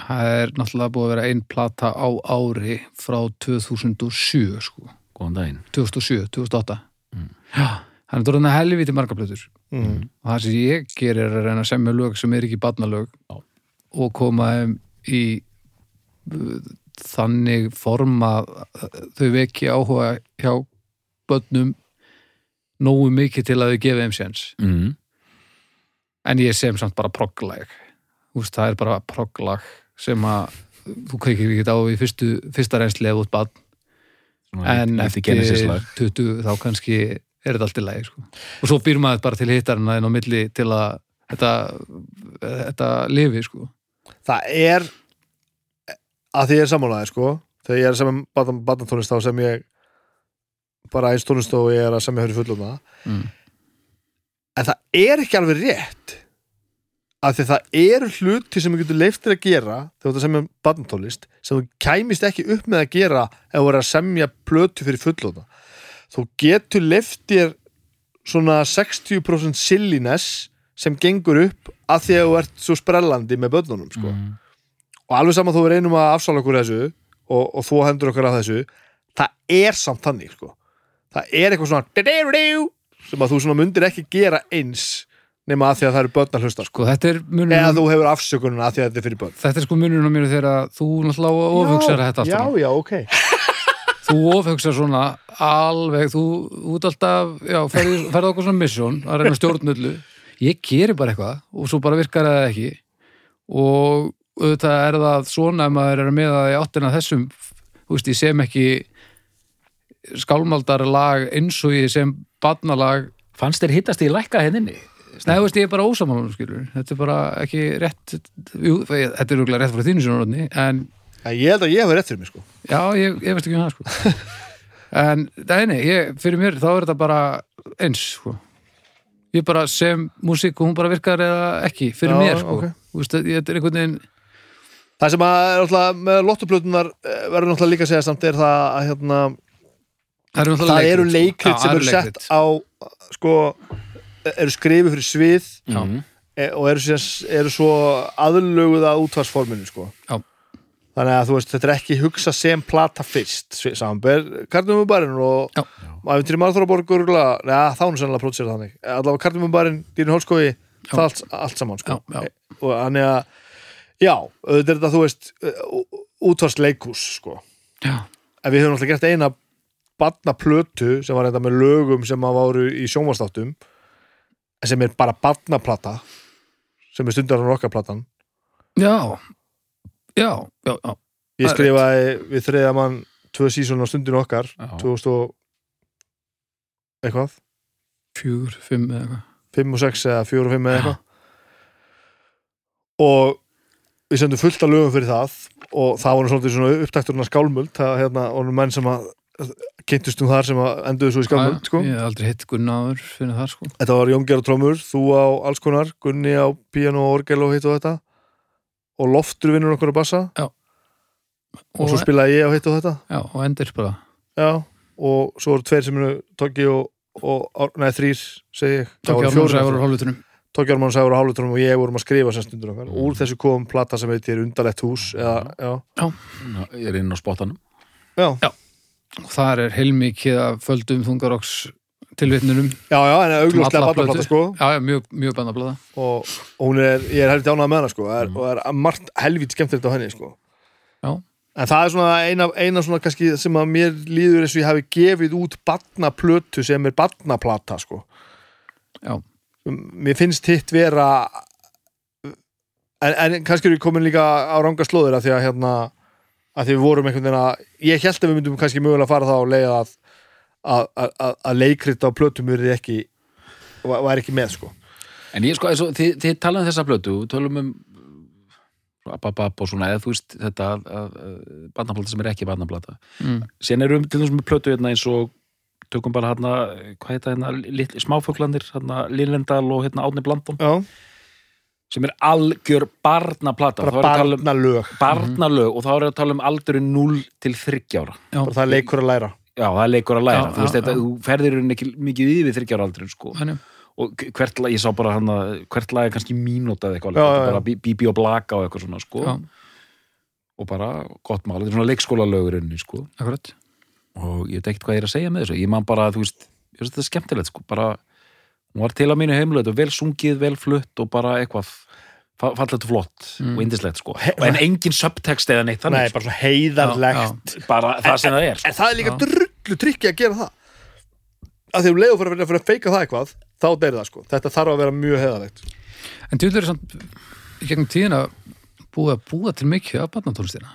það er náttúrulega búið að vera ein plata á ári frá 2007 sko, góðan daginn. 2007, 2008 Mm. já, hann er dórðan að helviti marga plötur. Mm, og það sem ég gerir er að reyna að semja lög sem er ekki barnalög Já. og koma þeim í uh, þannig form að uh, þau veki áhuga hjá börnum nógu mikið til að þau gefa þeim séns. Mm. en ég sem samt bara progglag Úst, það er bara progglag sem að þú kveikir ekki á í fyrstu, fyrsta reynsli ef út barn en eftir 20 þá kannski er þetta allt í lagi sko. og svo býr maður bara til hittarinn inn á milli til að þetta, þetta lifi sko. það er að því ég er sammálaði, sko þegar ég er að semja bandatónlist þá sem ég bara eins tónlist og ég er að semja höfri fullum það mm. en það er ekki alveg rétt að því það eru hluti sem þú getur leiftir að gera þegar þú ert að semja barnatólist sem þú kæmist ekki upp með að gera ef þú er að semja plötu fyrir fullóta þú getur leiftir svona 60% silliness sem gengur upp að því að þú ert svo sprellandi með börnunum sko. Mm. og alveg saman þú reynum að afsála okkur þessu og, og þú hendur okkur að þessu það er samt þannig sko. það er eitthvað svona sem að þú mundir ekki gera eins nema að því að það eru börn að hlusta sko. Sko, þetta er eða þú hefur afsökununa að því að þetta er fyrir börn. Þetta er sko munurinn á mér þegar þú náttúrulega ofhugsar þetta alltaf já, já, ok. Þú ofhugsar svona alveg þú út alltaf, já, ferði, ferði okkur svona mission að reyna stjórnullu Ég geri bara eitthvað og svo bara virkar það ekki. Og auðvitað er það svona ef maður er með það í áttina að þessum þú veist, ég sem ekki skálmaldar lag eins og ég sem barnalag Fannst þér hittast í lækka henninni? Nei, þú veist, ég er bara ósamálum, skilur Þetta er bara ekki rétt jú, Þetta er rúglega rétt frá þínu sinni en Já, ég held að ég hefur rétt fyrir mig sko já, ég, ég veist ekki um það, sko En, nei, ég, fyrir mér þá er þetta bara eins, sko Ég bara sem músík og hún bara virkar eða ekki, fyrir Já, mér, sko ok. Þú veist, þetta er einhvern veginn Það sem að er náttúrulega með lottuplötunar eh, verður náttúrulega líka að segja samt er það að hérna, Það eru, náttúrulega það eru leikrit, sko. leikrit sem eru sett leikrit. á sko, eru skrifið fyrir svið Já. Mm. og eru, síðan, eru svo aðlöguð að útvarsforminu sko. Já. þannig að þú veist, þetta er ekki hugsa sem plata fyrst samanber, Karnum um barinn og. Æfintýri Marþóraborgur neða, þá er nú sannlega pródusir þannig allavega Karnum um barinn, Dýrin Hólskói það er allt, allt saman sko. Já, já. E, og þannig að já, auðvitað er þetta, þú veist útvarsleikus sko. Já, en við höfum alltaf gert eina badna plötu sem var þetta með lögum sem að voru í sjónvastáttum sem er bara badnaplata sem er stundar á rockaplatan. Já, já, já, já. ég skrifaði við þriða mann tvö sísón á stundinu okkar Já. 2000 og eitthvað. Fjögur, fimm eða eitthvað. 5 og 6 eða 4 og 5 eða eitthvað. Og við sendum fullt af lögum fyrir það og það var svolítið svona upptakturinn að skálmöld það hérna, og nú menn sem að kynntust um þar sem að enduðu svo í skálmöld sko. Ég hef aldrei hitt Gunnaður fyrir það, sko. Þetta var Jón Gerard Trómur, þú á alls konar, Gunni á piano og orgel og hitt og þetta. Og Loftur vinnur okkur að bassa. Og svo spilaði ég á hitt og þetta. Já, og endur bara. Já, og svo voru tveir sem eru Toggi og, og nei, þrýr segi ég, Það Tók voru ég fjórir Sævar eftir. og hálfutunum Toggi Ármann Sægur og Hálutrónum og ég vorum að skrifa sem stundur okkar. Úr þessu kom plata sem heitir Undarlegt hús eða, já, Já, Ég er inn á spottanum. Já, Já. Og þar er heilmikið að földum þungaroks tilvitnunum já, já, en augljóslega alla barnaplata plötu. sko Já, já, mjög, mjög bannablada og, og hún er, ég er helviti ánað með hana sko er, Mm. og er margt helviti skemmtilegt á henni sko Já. en það er svona eina, eina svona kannski sem að mér líður eins og ég hafi gefið út barnaplötu sem er barnaplata sko Já. mér finnst hitt vera en, en kannski erum við komin líka á ranga slóður að því að hérna að því við vorum einhvern veginn að ég held að við myndum kannski mögulega fara þá að leiða að að, að, að, að leikrit á plötum er ekki var, var ekki með sko. En ég sko, eins og, þið, þið talaðum um þessa blötu við tölum um ababab og svona, eða þú veist þetta að, að, að barnaplata sem er ekki barnaplata. Mm. síðan erum við til þessum með plötu hérna eins og tökum bara hérna, hvað heita hérna lit, smáfuglanir, hérna Lillendal og hérna Átni Blandon, já, sem er algjör barnaplata. Er um barnalög. barnalög og þá er að tala um aldurinn 0 til 30 ára. Bara það er leikur að læra. Já, það er leikur að læra, Já, þú veist já, þetta, já. þú ferðir hún ekki mikið yfir 30 ára aldurinn sko. Og hvert lag, ég sá bara hann að hvert lag er kannski mínúta eða eitthvað Já, alveg, já, já. bara bí- bíbí og blaka og eitthvað svona sko. Já, og bara gott mál, þetta er svona leikskóla lögurinn sko. Og ég veit ekkert hvað ég er að segja með þessu. Ég man bara, þú veist þetta er skemmtilegt sko, bara, hún var til að mínu heimlega og vel sungið, vel flutt og bara eitthvað fa- fallegt og flott Mm. og indislegt sko, en engin subtext eða neitt Nei, þannig, bara svo heiðarlegt sko. bara það sem það er sko. En það er líka Já. drullu trikki að gera það að því um leiðu fyrir að, fyrir að feika það eitthvað þá deyri það sko, þetta þarf að vera mjög heiðarlegt En tjóður er samt í gegnum tíðina búið að búa til mikið af barnatónlistina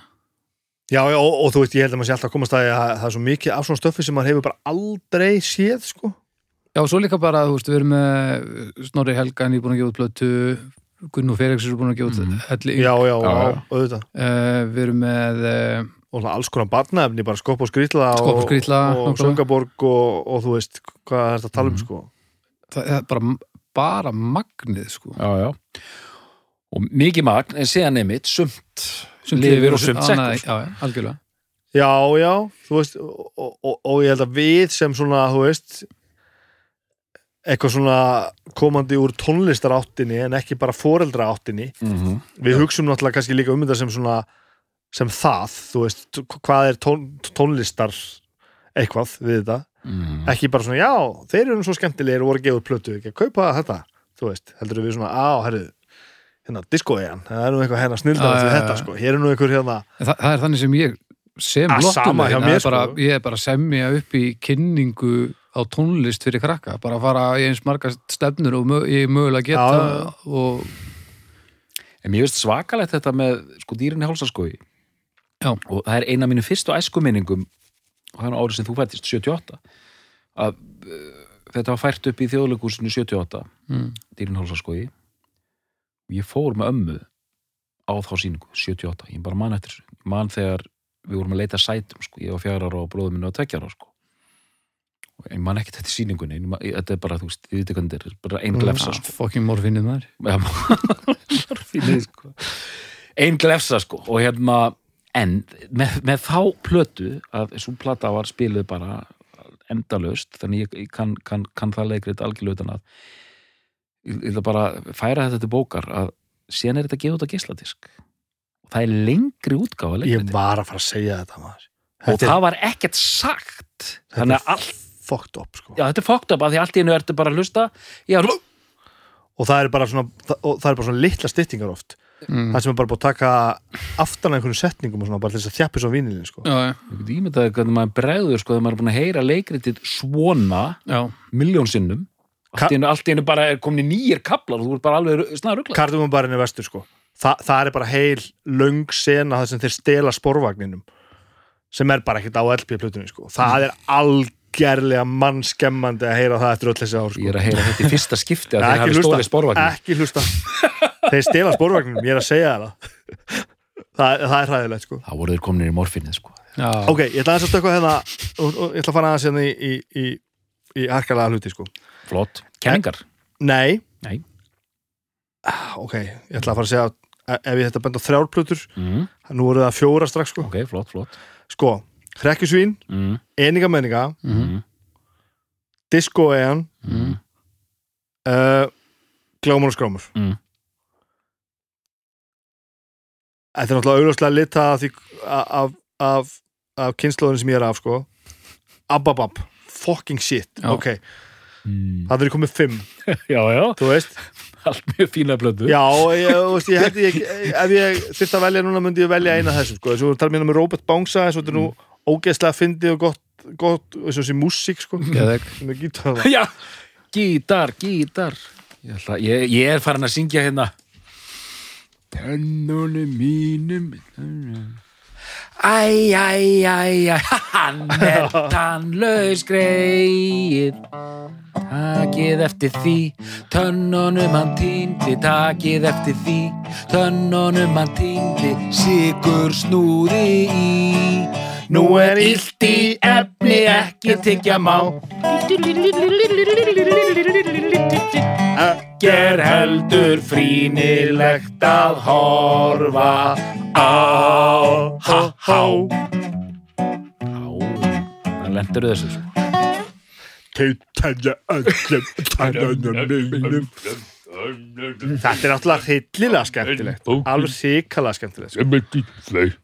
Já, já, og, og þú veist, ég held að maður sé alltaf að komast að því að það er svo mikið af svona stöffi sem maður hefur bara aldrei séð sko Já, svo líka bara, þú veist, við erum með Snorri Helgan í búin að gefa út plötu Gunn og Felix er búin að gefa út Mhm. helli, Já, já, Já, auðvitað. Uh, við erum með uh, og alls konar barnaefni, bara skopp og skrýtla Skopp og skrýtla, og, og söngaborg og, og þú veist, hvað er þetta að tala um Mhm. sko? Það er bara, bara magnið, sko. Já, já. og mikið magn, en síðan nefnitt sumt Sumt lifir og sumt annað- sekkur. Já, já, algjörlega. Já, já, þú veist og, og, og, og ég held að við sem svona, þú veist eitthvað svona komandi úr tónlistar áttinni en ekki bara foreldra áttinni mm við hugsum náttúrulega kannski líka um þetta sem svona sem það, þú veist hvað er tón, tónlistar eitthvað við þetta, -hmm. ekki bara svona já, þeir eru svo skemmtilegir og voru út plötu, ekki að kaupa þetta, þú veist heldur við svona, á, herru hérna, diskoejan, það er nú eitthvað hérna snildar já, þetta, sko, hér er nú einhver hérna Það, það er þannig sem ég sem Ah, bara, sko. ég er bara semja upp í kynningu á tónlist fyrir krakka bara að fara í eins marga stefnur og mö, ég mögulega geta já. og En mér veist svakalegt þetta með sko dýrin í hálsaskói Já. og það er eina af mínu fyrstu æskuminningum og er nú árið sem þú fættist, 78 að uh, þetta var fært upp í þjóðleikúsinu 78 mm, dýrin í hálsaskói og ég fór með ömmu á þá sýningu, 78 ég bara man eftir þessu, Ég man þegar við vorum að leita sætum, sko, ég var fjara ára og bróðum minni á tveggjar ára, sko ég man ekkert þetta sýningunni, ég man- þetta er bara, þú veist, við þetta er, bara ein Mm, glefsa, sko. fucking morfinnið maður. Já, morfínið, sko. ein glefsa sko og hérna en með, með þá plötu að svo plata var spiluð bara endalaust þannig ég, ég kann, kann, kann það leikrið algjörlega utan að ég, ætla bara færa þetta til bókar að síðan er þetta gefið út á geisladisk. Og það er lengri útgáfa ég var að fara að segja þetta maður. Og það var ekkert sagt. Þannig að allt, fucked up sko. já þetta er fokkt upp að því allt í einu ertu bara að hlusta já, og það er bara svona það, og það er bara svona litla styttingar oft mm. það sem er bara búið að taka aftan að einhvern setningum og svona bara til þess að þjappi svo vínilin sko. já, já, ég get ímyndaði hvernig maður bregður sko þegar maður er búin að heyra leikritið svona já, miljón sinnum allt í einu, allt í einu bara er komin í nýjir kaplar og þú ert bara alveg snarugla Kardumumbarinn er vestur sko. Þa, það er bara heil löng sena það sem þeir stela sporvagninum sem er bara ekkert á LP-plutunni sko. það er algerlega mannskemmandi að heyra það eftir öll þessi ár ég sko. er að heyra þetta í fyrsta skipti að þeir hafi stólið spórvagn ekki hlusta þeir stela sporvagninum, ég er að segja það það, það er hræðilegt sko. þá voru þeir komin í morfinnið sko já. ok, ég ætla aðeins að stökkva hérna og, og ég ætla að fara aðeins hérna í, í, í, í harkalega hluti sko. flott, kenningar nei, Nei. Ah, ok, ég ætla að fara að segja að ef ég þetta benda á þrjárplutur mm, nú voru það fjóra strax sko, ok, flott, flott sko hrekkjusvín, mm, eninga menninga Mhm. mm, disco-egan mm, uh, glámur og skrámur mm. þetta er náttúrulega augljóslega lita af, af, af, af kynnslóðin sem ég er af sko. Ababab, fucking shit. Já. ok, Mm. það er komið fimm. Já, já, þú veist, allt mjög fína blödu já, ég, veist, ég ég ef ég þyrst að velja núna myndi ég velja eina af þessum sko, þess að við talum hérna með Robert Bangsa þess að þetta er nú ógeðslega fyndið og gott, gott og þessi músík sko. Gítar. Já, gítar, gítar. Ég, ætla, ég, ég er farin að syngja hérna. Tennunum mínum. Æ, æ, æ, æ Hann er tannlaus greið Takið eftir því. Tönnunum hann týndi Takið eftir því. Tönnunum hann týndi Sigur snúði í Nú er illt í efni Ekki tyggja má. Ekki er heldur frínilegt að horfa á. Ha há. Á, það lendur þessu. Svo Tautenja öllum tannunum mínum Þetta er náttúrulega hillilega skemmtilegt. Alveg síkala skemmtilegt sko.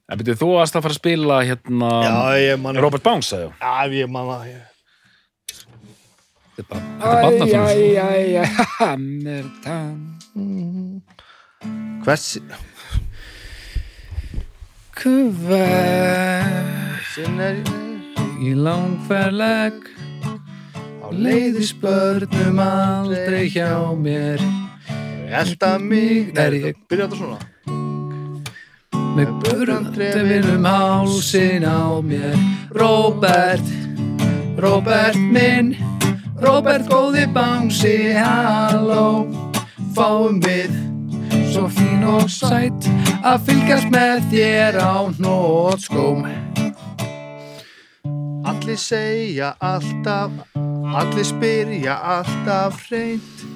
Það byrjuð þú varst að fara að spila hérna Já, ég man Robert Bounce sagði Já, ég man að ég... Þetta er er tann Hvers Hver sinn er í langferleg á leiðis börnum aldrei hjá mér Elda mig. Er ég- Byrja þetta svona. Með börnum hálsin á mér. Robert Robert minn. Robert góði bánsi halló. Fáum við svo fín og sætt að fylgjast með þér á nótskóm Allir segja alltaf Allir spyrja alltaf hreint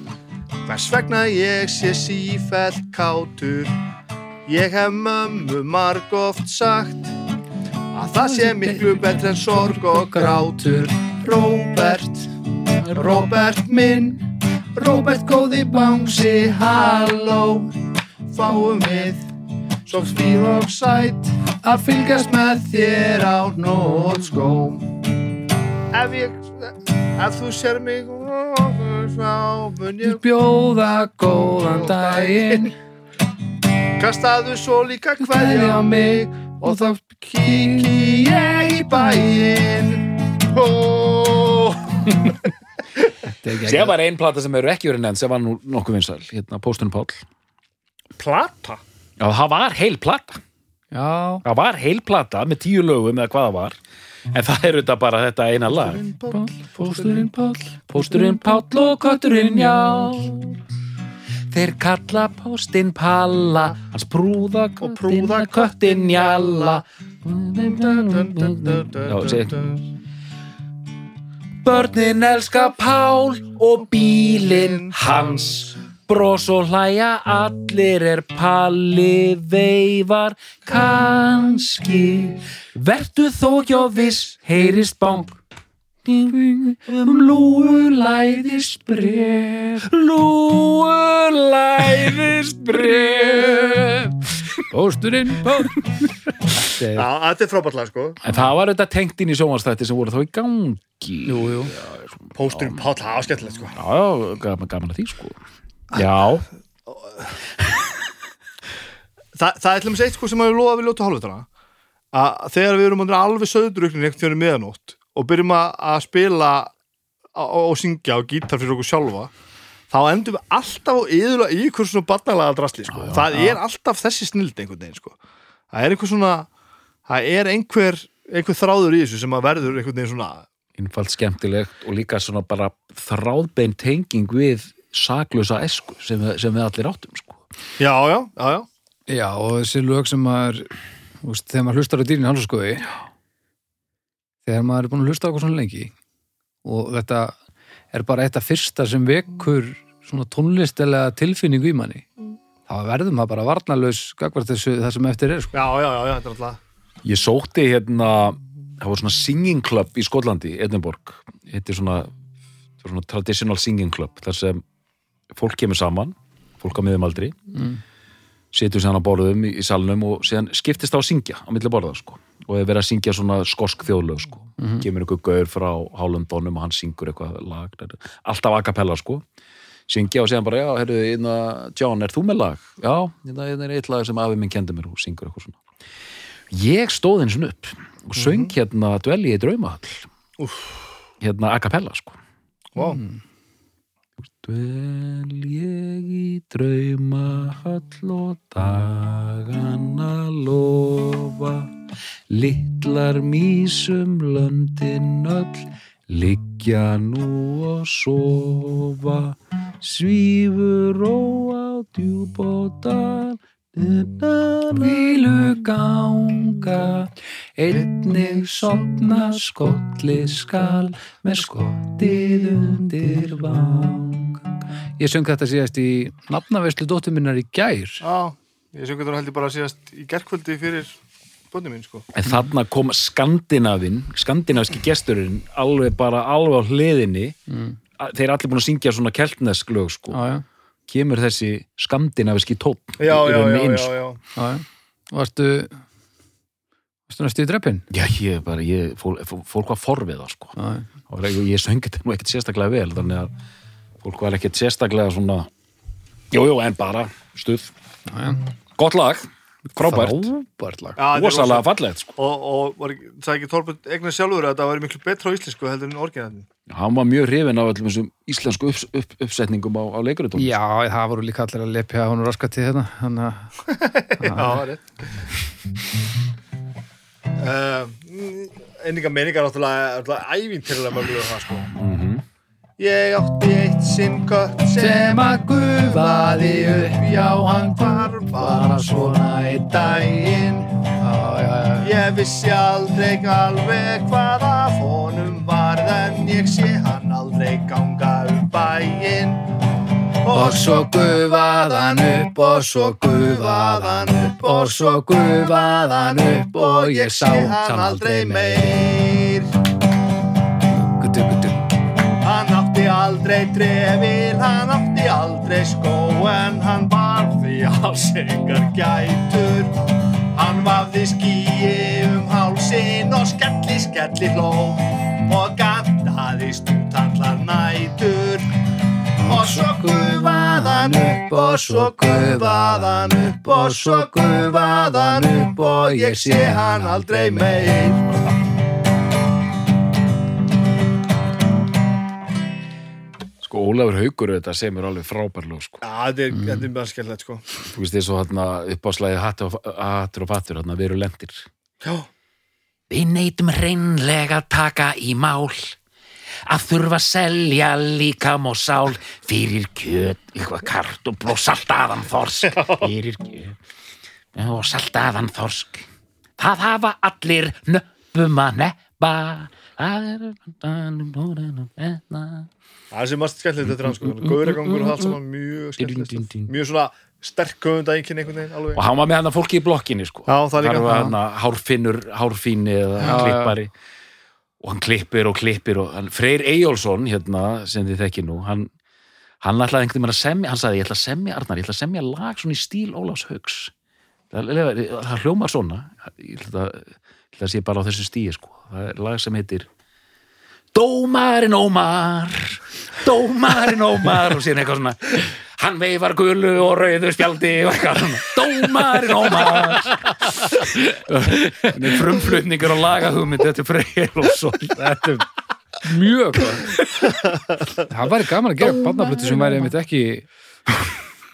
Hvers vegna ég sé sífælt kátur? Ég hef mömmu marg oft sagt Að það sé miklu betri en sorg og grátur. Róbert, Róbert minn Róbert góði bangsi, halló. Fáum við svo spýr og sætt Að fylgjast með þér á nótskó Ef ég, ef þú sér mig Sá mun ég Bjóða góðan daginn. Kastaðu svo líka kveðja á mig Og þá kíki ég í bæinn. Ó. Sér var ein plata sem eru ekki verið nefnd sem var nú nokkuð vinsæl, hérna Póstunum Páll. Plata? Já, það var heil plata. Já, Það var heil plata með tíu lögum eða hvað það var en það er þetta bara þetta eina lag. Pósturinn Páll Pósturinn Páll og kötturinn já Þeir kalla Póstinn Palla hans prúða Og prúða köttin Jalla. Já, segi Börnin elska Pál og bílinn hans Bros og hlæja allir er Palli veifar kannski. Vertu þó ekki á viss heyrist bám Um lúu læðist bref Lúu læðist bref Pósturinn Páll Já, þetta er frábært lag sko. En það var þetta tengt inn í sjónvarstætti sem voru þá í gangi. Jú, jú. Pósturinn Páll, það var skemmtilegt sko. Já, já, gaman að því sko Já, Þa, Það er til dæmis eitt sko sem að við lofa við ljóta hálfutana að þegar við erum alveg söðdruknin einhvern tíðan meðanótt og byrjum að, spila og, og syngja á gítar fyrir okkur sjálfa þá endum við alltaf og yðurlega í einhver svona barnalega drasli sko. það er alltaf þessi snild einhvern veginn sko. það er einhver svona það er einhver, einhver þráður í þessu sem að verður einhvern veginn svona innfald skemmtilegt og líka svona bara þráðbein tenging við saklösa esku sem, sem við allir áttum sko. já, já, já, já Já, og þessi lög sem maður úst, þegar maður hlustar á dýrin í halsaskoði þegar maður er búin að hlusta á okkur svona lengi og þetta er bara eitt af fyrsta sem vekur svona tónlistilega tilfinningu í manni þá verður maður bara varnalaus gagvart þessu það sem eftir er sko. já, já, já, já, þetta er alltaf Ég sótti hérna það var svona singing club í Skotlandi Edinborg, þetta er svona, svona traditional singing club þar sem fólk kemur saman fólk á miðum aldri Mm. setur sér hann á borðum í, salnum og síðan skiptist á að syngja á milli borða sko. og er verið að syngja svona skosk þjóðlög sko. kemur einhver gaur frá Hálundónum og hann syngur eitthvað lag alltaf a cappella sko syngja og síðan bara, já, herru, inna, John, er þú með lag? Já, þetta er eitt lag sem afi minn kendi mér og syngur eitthvað svona ég stóð eins og upp og söng hérna dvelji í draumahall Úff. hérna a cappella sko wow. Dvel ég í draumahall og dagana lofa. Littlar mísum löndin öll Liggja nú og sofa. Svífur ró á djúb og dal Vílu ganga Einnig sopna skolli skal Með skottið undir vang Ég söng þetta síðast í nafnaveislu dóttur minnar í gær já, ég syngur þetta held ég bara síðast í gerkvöldi fyrir bönni mín sko En þarna kom skandinavinn, skandinaviski gesturinn, alveg bara alveg á hliðinni. mm. Þeir eru allir búin að syngja svona keltnesk lög, sko. Já, já, Kemur þessi skandinaviski tótt já, já, já, já, sko. já. Varstu Varstu næstu í dreppin? Já, ég bara, ég, fólk, fólk var forviða, sko. Og ég, ég söngi þetta nú ekkert sérstaklega vel, þannig að fólk var ekkert sérstaklega svona, jú, jú, en bara stuð. Gott lag, frábært, þetta er rosa- fallegt, sko. og, og var, ekki- sagði ekki Þorbjörn eignar sjálfur að þetta væri miklu betra á íslensku heldur en orginalinn Hann var mjög hrifin af öllum þessum íslensku upp, upp, uppsetningum á, á leikuritum. Já, það voru líka allir að lepja hún raskati hérna Þannig að Já, það er rétt uh, Einninga meningar náttúrulega ævintýrlega mörgulega það sko Mhm. Ég átti eitt sinn kött Sem að gufaði upp, já hann var bara svona í daginn Ég vissi aldrei alveg hvað af honum var en ég sé hann aldrei ganga um bæinn Og svo gufaðan upp og svo gufaðan upp og svo gufaðan upp og ég sá hann aldrei meir. Aldrei trefil, hann átti aldrei skó en hann var því ásengar gætur. Hann vafði skýi um hálsin og skelli skelli hló og gandaði stútallar nætur. Og svo gufaðan upp og svo gufaðan upp og svo gufaðan upp og ég sé hann aldrei meir. Sko, Ólafur Haukur þetta sem er alveg frábær lög, sko. Já, þetta er, þetta er mjög skemmtilegt sko. Þú veist, eins og hérna uppáslæði hattur og, hattur og fattur, hérna, við erum lendir. Já. Við neytum reynlega taka í mál að þurfa að selja líkam og sál fyrir kjöt, eitthvað kartubl og saltaðan þorsk fyrir kjöt og saltaðan þorsk það hafa allir nöppum að neppa það er Það sem mest skemmtilegt þetta er hann sko. Gauragangur og allt saman mjög skemmtilegt. Mjög svona sterk höfundækin einhvern veginn alveg. og hann var með hann fólki í blokkinni sko. Já, það er líka. Þar var hann hárfinnur, hárfinni eða Já, klippari og hann klippir og klippir og hann, Freyr Eyjólfsson hérna sem þið þekki nú hann, hann ætlaði einhvern veginn að semja hann sagði ég ætla að semja Arnar, ég ætla að semja lag svona í stíl Ólafs Hauks það, það hljómar svona ég ætla að, ég ætla að sé bara á þessu stíi sko. það er lag sem heitir Dómarinn Ómar Dómarinn Ómar og síðan eitthvað svona hann veifar gulu og rauðu spjaldi og eitthvað svona Dómarinn Ómar frumflutningur og lagahugmynd þetta er Freyr og svo Þetta er mjög. Það væri gaman að gera barnaflutu sem væri einmitt ekki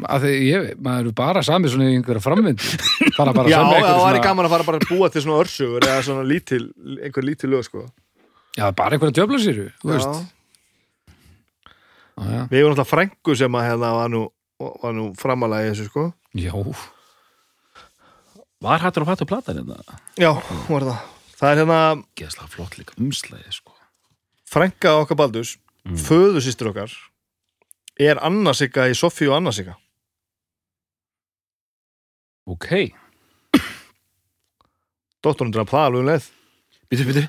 að því ég, maður er bara samið svona í einhverja framvindu bara bara Já, það væri gaman að fara bara að búa til svona örsugur eða svona lítil, einhver lítil lög sko. Já, bara einhverja djöflasýru, þú veist já, Við hefum náttúrulega frængu sem að hérna var nú, var nú framalega í þessu sko. já, Var hattur og fattur platan hérna? Já, var það. Það er hérna Geðslega flott líka umslæði sko. frænga okkar Baldurs, mm. föðusýstur okkar, er Anna-Sigga í Sofíu og Anna-Sigga. Ok, Dóttorinn draf það alveg um leið. býtu, býtu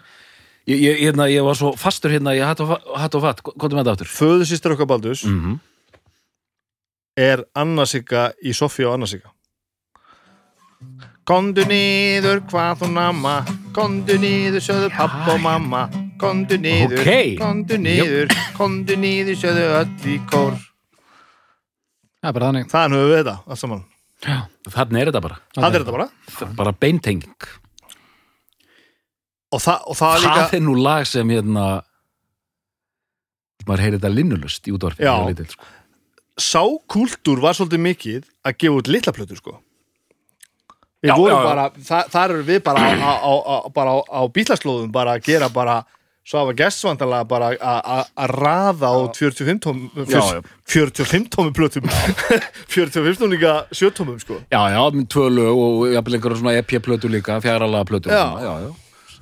ég, ég, hérna, ég var svo fastur hérna í hatt og, og fatt, hvað er með þetta aftur? Föðusýstur okkar Baldurs Mm -hmm. er Anna-Sigga í Sofíu og Anna-Sigga. Kondu niður hvað þú namma, kondu niður sögðu papp og mamma, kondu niður, Ókei. kondu niður, kondu niður sögðu öll í kór. það er bara þannig Þaðan höfum við þetta, allt saman. Þannig er þetta bara Það er þetta bara. bara beintenging Og það, og það er það líka, er nú lag sem hérna maður heyri þetta linnulust í lítill, sko. sákúltúr var svolítið mikið að gefa út litla plötur, sko. Við Já, vorum já, já. bara, það, þar eru við bara á, á, á, bara á, á bílaslóðum bara að gera bara, svo hafa gestvandalega bara að- að að raða á 45 tómum, Já, já. 45 tómum plötum, 45 tómum líka 7 tómum, sko. já, já, með tvö lög og jafnvel einhverjum svona EP-plötu líka, fjáralaga plötu Já. já, já.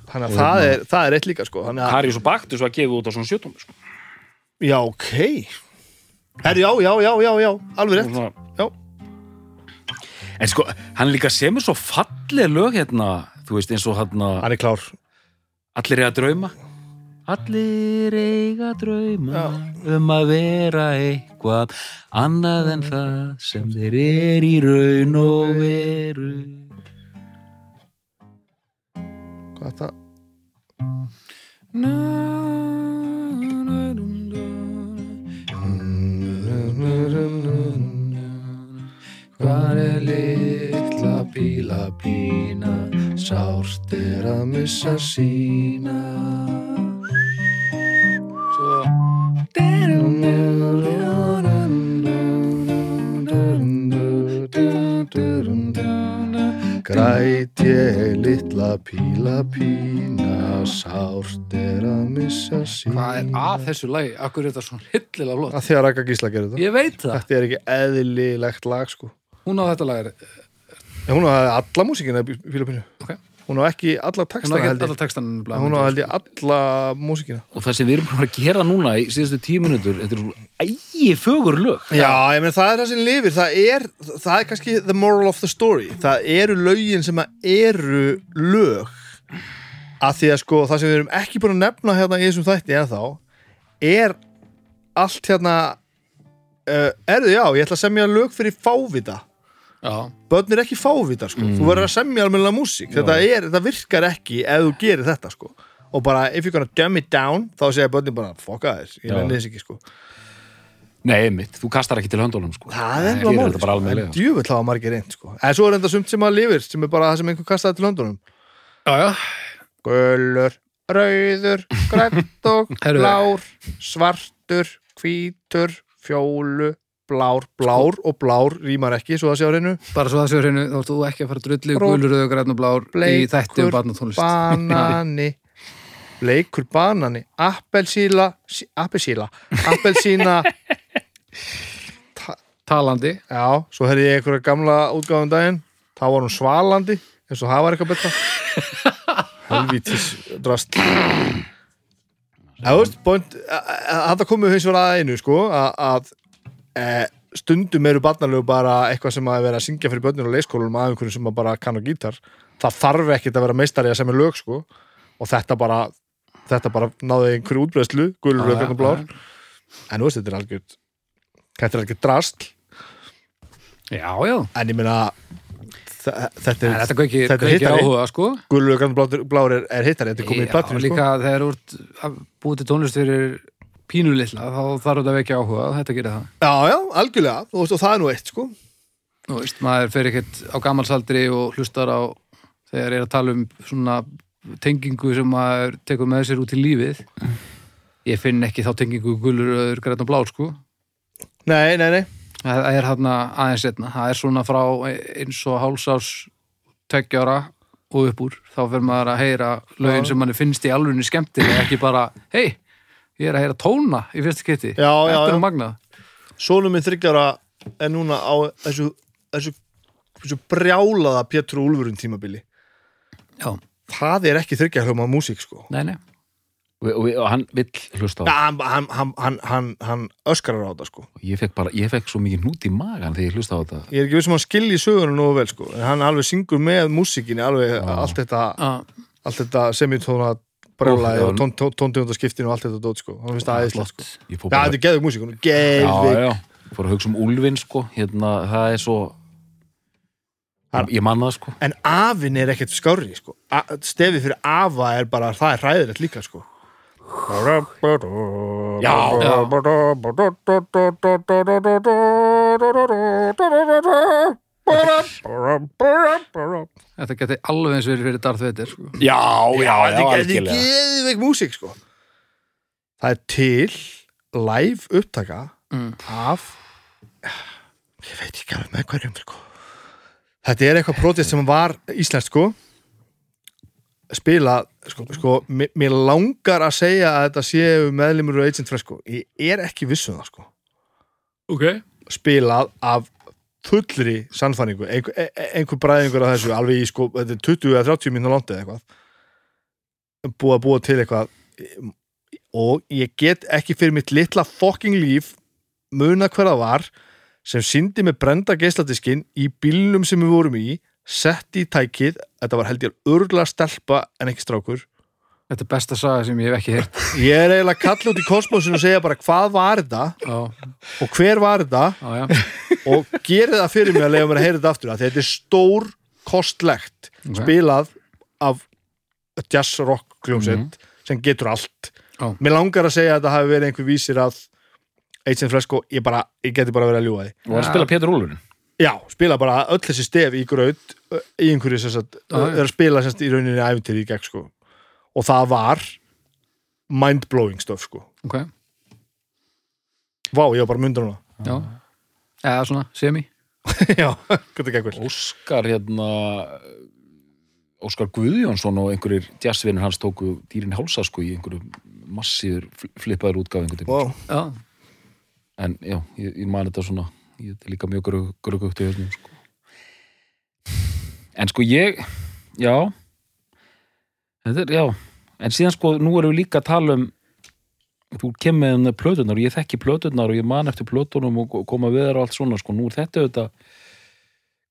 Þannig að það er, það er eitt líka, sko. Þannig að, Karius og Baktus var gefið út á svona sjötum sko. já, ok. Herri, já, já, já, já, já, alveg rétt. svona, Já. en sko, hann líka semur svo falleg lög hérna, þú veist, eins og hann Hann er klár. allir eiga drauma allir eiga drauma um að vera eitthvað annað en það sem þeir er í raun og veru Hvað er litla bíla pína? Sárt er að missa sína. Svo Græt ég litla píla pína Sárt er að missa sína Hvað er að þessu lagi? Akkur er þetta svona hillilega flott? Að því að Raka Gísla gerir þetta Ég veit það. Þetta er ekki eðlilegt lag sko Hún á þetta lag er Hún hafði alla músíkina píla pínu Ok. Hún á ekki alla Hún textana har ekki held ég. alla textan hún á held ég alla músíkina. Og það sem við erum bara að gera núna í síðustu tíu minútur, þetta er svo ægi fögur lög. Já, ég meina það er það sem lifir. Það er, það er kannski the moral of the story. Það eru lögin sem að eru lög. Að því að sko það sem við erum ekki búin að nefna hérna í þessum þætti en þá er allt hérna uh, erðu já, ég ætla að semja lög fyrir fávita börn er ekki fávita sko, þú verður að semja almennilega músík, þetta, er, þetta virkar ekki ef þú gerir þetta sko og bara if you're gonna dumb it down þá segja börnin bara fokka þess, ég Já. nenni þess ekki sko Nei, mitt, þú kastar ekki til höndunum sko. það er bara mál, almennilega. en djúvill hafa margir reynd sko. en svo er enda sumt sem að lifir sem er bara það sem einhver kastaði til höndunum já, já. gulur, rauður, grænt og blár svartur, hvítur fjólu, blár blár og blár rýmar ekki, svo það sé á reynu bara svo það séu hreinu, þá ert þú ekki að fara Bró- gulur, rauður, græn og blár í þætti um barnatónlist. banani. Bleikur banani. Appelsíla appelsíla, appelsína. Talandi, já, svo hefði ég einhverja gamla útgáfum daginn, þá var hún svalandi eins og það var eitthvað betra. Helvítis drast. Þetta komið hins vegar að einu, sko, að, að e, stundum eru barnalegu bara eitthvað sem að vera að syngja fyrir börnir og leiskólum af einhverjum sem bara kann á gítar. Það þarf ekkit að vera meistari að semja lög, sko, og þetta bara, þetta bara náði einhverju útbreðslu, gulur, Já, rauð, og blár. En þú veist, þetta er algjörð, þetta er algjörð drastl, já, já en ég þe- þetta er, þetta kveikir, þetta er kveikir hittari. áhuga, sko gulur, rauð, blár, blár er, er hittari, þetta er komið í platinu, sko. líka þegar þú ert búið til tónlist fyrir pínulitla, þá þarf þetta vekja áhuga þetta gerir það, Já, já, algjörlega, þú veist, og það er nú eitt, sko. þú veist, maður fer ekkert á gammalsaldri og hlustar á þegar er að tala um svona tengingu sem maður tekur með sér út í lífið. Ég finn ekki þá tengingu gulur, rauður, græn og blár, sko. Nei, nei, nei. það er hérna aðeins setna það er svona frá eins og hálsás tveggjára og upp úr. Þá fyrir maður að heyra lögin sem manni finnst í alvegni skemmtilega ekki bara, hei, ég er að heyra tóna í fyrsta Já, já, er já. nú magnað Sónum minn þryggjara er núna á þessu, þessu, þessu brjálaða Pétur og Úlfurinn tímabili. já, Það er ekki þryggjara hljóma músík, sko. nei, nei, og, og, og hann vill hlusta á Ja, hann, hann, hann, hann, hann, hann öskarar á þetta, sko. ég fekk bara, ég fekk svo mikið hnút í magan þegar ég hlusta á þetta Ég er ekki vissum að hann skilji söguna nógu vel, sko. En hann alveg syngur með músíkinni, alveg allt þetta, þetta semitóna brjálaði Já, og tón- tón- tóntegundaskiptinu og allt þetta dót, sko. Hann finnst það sko. ég fór Já, bara, þetta er geðvig músík, hún er já, geðvig. já, fór að hugsa um Úlfin sko, hérna, það er svo ég man það sko En afinn er ekkert skári, sko. A stefið fyrir afa er bara, það er hræðilegt líka, sko. Já, þetta geti alveg eins verið fyrir Darth Vader sko. já, já, já, þetta algjörlega geðveik músík sko það er til live upptaka Mm. af ég veit ekki alveg með hverjum sko. þetta er eitthvað protest sem var íslenskt sko spila sko, sko mér, langar að segja að þetta séu meðlimur og agent fresko ég er ekki viss um það sko ok, spilað af fullri sannfæringu. Einhver, e- e- einhver bræðingur af þessu alveg í sko, þetta er 20 eða 30 mínútur landi eða eitthvað búið að búa til eitthvað og ég get ekki fyrir mitt litla fucking líf muna hver það var sem síndi með brenda geisladiskinn í bílnum sem við vorum í setti í tækið, þetta var held ég örgla stelpa en ekki strákur þetta er besta saga sem ég hef ekki heyrt. Ég er eiginlega að kalla út í kosmosinu og segja bara hvað var þetta? Já, og hver var þetta? Já, já, og gerði það fyrir mig að lega mér að heyra þetta aftur af því að þetta er stór kostlegt Ok. spilað af jazz rock kljómsett sem getur allt. Já. mér langar að segja að þetta hafi verið einhver vísir að Agent Fresco, ég, bara, ég geti bara verið að ljúga því. Og að spila Pétur Úlfin já, spila bara öll þessi stef í graut ö, í einhverju sem sagt, Já, já. er að spila sem sagt, í rauninni æfintir í gegn sko. Og það var mind-blowing stöf sko. ok, vá, ég var bara myndur hana já. Eða svona, semi. Já, það gekk vel. Óskar hérna Óskar Guðjónsson og einhverjir jazzvinir hans tóku dýrin hálsa sko í einhverju massíður fl- flippaður útgáf einhvern tímann. wow. já, en já, ég, ég man þetta svona. Ég er líka mjög grugugt í höfnum sko. en sko ég já, þetta er, já, en síðan sko nú erum við líka að tala um þú kemur með plötunar og ég þekki plötunar og ég man eftir plötunum og koma við þær og allt svona sko, nú er þetta auðvitað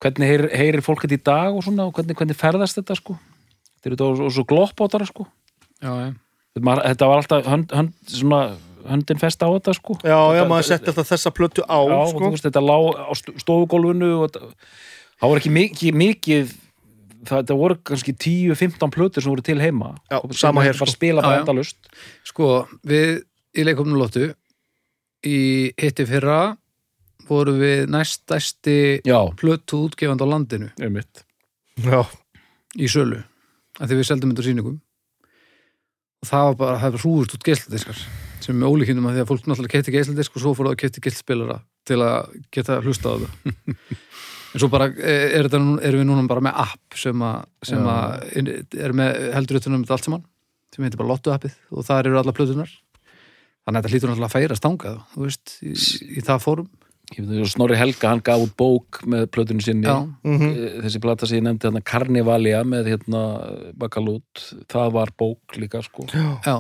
hvernig heyrir, heyrir fólk þetta í dag og svona og hvernig, hvernig ferðast þetta sko þetta er auðvitað og, og svo gloppátara sko já, já. þetta, þetta var alltaf hönd, hönd, svona, höndin fest á þetta sko Já, já, Þetta- maður setti alltaf þessa plötu á Já, og sko. þú veist, þetta lá á st- stofugólfinu og þetta, það voru ekki mikið, mikið það, það voru kannski 10-15 plötur sem voru til heima. Já, Og sama hér, sko. spila bara endalust Sko, við í leikofnum lóttu í hitti fyrra voru við næstæsti plötu útgefand á landinu. Í sölu að því við seldum þetta á sýningum. Og það var bara, það var hrúðust út geisladiskar sem er með ólíkindum að því að fólk náttúrulega kefti geisladisk og svo fór það að kefti geislspilara til að geta hlusta á það en svo bara eh, er þetta, nú- erum við núna bara með app sem að, sem Já. að er með heldur utan um þetta allt saman sem heitir bara Lotto appið og þar eru alla plötunar þannig að þetta hlýtur náttúrulega að færa stangað þú veist, í, í það fórum. Snorri Helga, hann gaf út bók með plötunum sinni. Mhm. Eh, þessi plata sem ég nefndi hérna Carnivalia með hérna Bakalút, það var bók líka sko, já,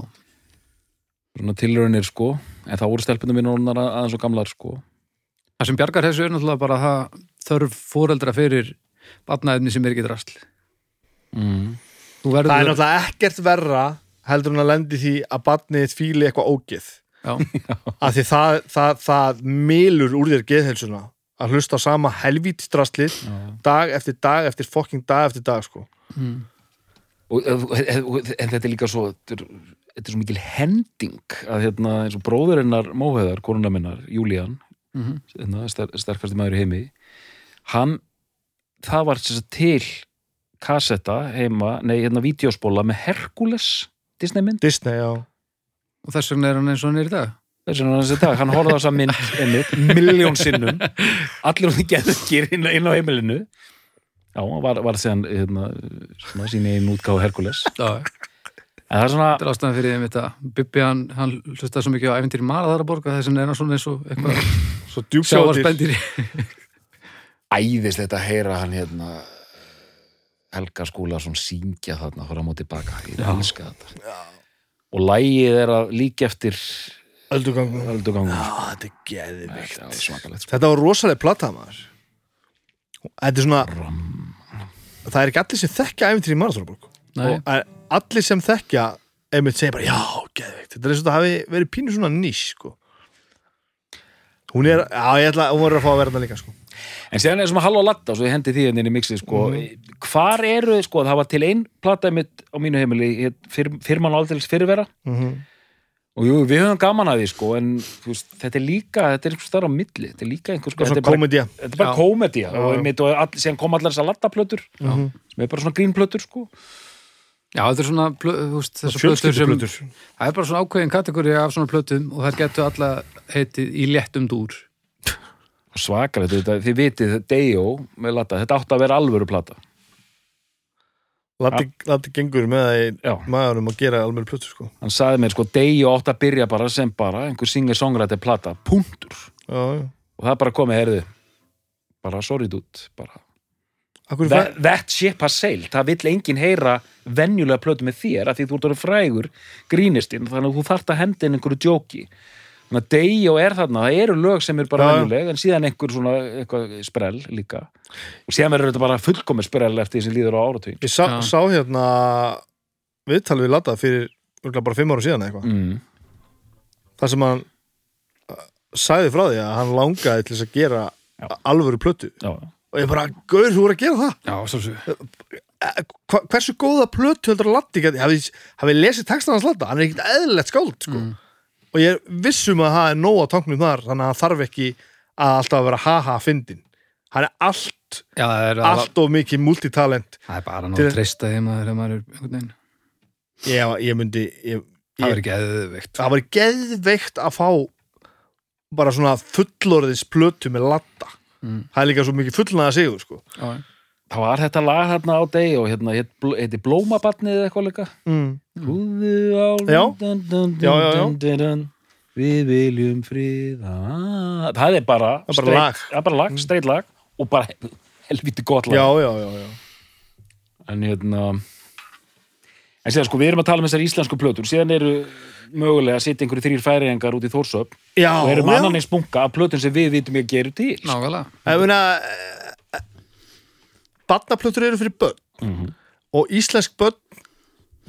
svona tilraunir sko. En það voru stelpunum orðnar að- aðeins og gamlar sko. Það sem bjargar þessu er náttúrulega bara það þörf fóreldra fyrir batnaðefni sem er ekki drasl mm. Það er náttúrulega ekkert verra heldur en að lendi því að barnið þitt fíli eitthvað ógeð Já, af því það, það, það milur úr þér geðhelsuna að hlusta á sama helvítstraslið Já. dag eftir dag eftir fokking dag eftir dag sko. mm. og, og, en þetta er líka svo þetta er, þetta er svo mikil hending að hérna eins og bróðurinnar móheðar, konuna minnar, Júlían Mm hérna, ster, sterkasti maður í heimi hann það var sem sagt til kassetta heima, nei hérna vídeospóla með Herkules Disney mynd. Disney, já. Og þess vegna er hann eins og hann er í dag. Þess vegna hann, dag, hann horfði á þessa mynd einmitt, miljón sinnum. Allir hún geðkir inn, inn á heimilinu. Já, hann var, var síðan hérna, svona, sín einn útgáðu Herkules Já, en það er svona, þetta er ástæðan fyrir þeim þetta Bibbi hann, hann hlustaði svo mikið á æfintýri Maraðaraborg að þess vegna er hann svona eins og eitthvað Svo djúpsjáðir þetta að heyra hann hérna Helga Skúlason syngja þarna fara á móti baka, ég elska þetta Já. og lægið er að líka eftir sko. þetta er geðvikt þetta er sko. Þetta var rosalega plata maður Þetta er svona Það er ekki allir sem þekkja æfintýri í Marathonborg Nei, og allir sem þekkja einmitt segja bara, já, geðvikt Þetta er og þetta hafi verið pínu svona nýs sko. Hún er, já, ég ætla, hún voru að fá að vera þetta líka sko. En séðan er sem að Halló Latta, svo ég hendi því henni inn í mixið sko, hvar eru, sko, það var til ein plata mitt á mínu heimili hét fyr, fyrman og aldrei fyrirvera. Mm -hmm. og jú, við höfum gaman að því sko, en veist, þetta er líka, þetta er einhvers þar á milli þetta er líka einhvers Svona þetta er bara, þetta er bara Já, og, já. einmitt, og all, síðan kom allar þessar lattaplötur Mhm. sem er bara svona grínplötur sko. Já, þetta er svona þú veist, þessar plötur sem það er bara svona ákveðin kategóri af svona plötum og þær getur alla heitið í léttum dúr svakalegt, þetta, þið vitið Dejo með latta, þetta átti að vera alvöru plata. Latti, Latti gengur með það í maðurum að gera alveg plötu sko. hann sagði mér sko, Dejo átti að byrja bara sem bara einhver singer-songwriter plata, punktur. Já, já. Og það bara komið, heyrðu bara sorry dude, bara. That, that ship has sailed, það vill enginn heyra venjulega plötu með þér af því þú ert orðið frægur grínistinn, þannig að þú þarft að henda inn einhverju djóki þannig að Dejo er þarna, það eru lög sem er bara venjuleg en síðan einhver svona eitthvað sprell líka. Og síðan verður þetta bara fullkomið sprell eftir því sem líður á áratugin Ég sá, sá hérna viðtal við Latta fyrir bara fimm ára síðan eða eitthvað. Mm. þar sem hann uh, sagði frá því að hann langaði til þess að gera Já. alvöru plötu. Já, og ég bara, gauður, þú voru að gera það. Já, svo svo hva, hversu góða plötu heldur að Latti hafi lesið textan hans Latta hann er ekkert eðlilegt skáld sko. Mm. Og ég vissum að það er nóg á tanknum þar þannig að hann þarf ekki að alltaf að vera haha fyndin hann er allt, Já, það er, allt... of mikið multitalent. Það er bara náttúrulega treysta þeim að er veginn. Ég, ég myndi ég, Það ég, er ekki eðveikt það var geðveikt að fá bara svona fullorðis plötu með Latta. Mm. það er líka svo mikið fullnaða sigur sko. Já, það var þetta lag hérna á deg og hérna heiti Blómabatnið eða eitthvað líka. Mm. Húðu á Já. Já, já, Við viljum friða. Það er bara Það er bara lag. Bara lag, straight lag og bara helviti gott lag. Já, já, já, já. En hérna En síðan sko, við erum að tala um þessar íslensku plötur. Síðan eru mögulega að sitja einhverju þrýr færiðingar út í Þórsöp og erum annan eins bunga af plötun sem við vitum ég gerum til. Nákvæmlega. Ég meina Barnaplötur eru fyrir börn Mhm. og íslensk börn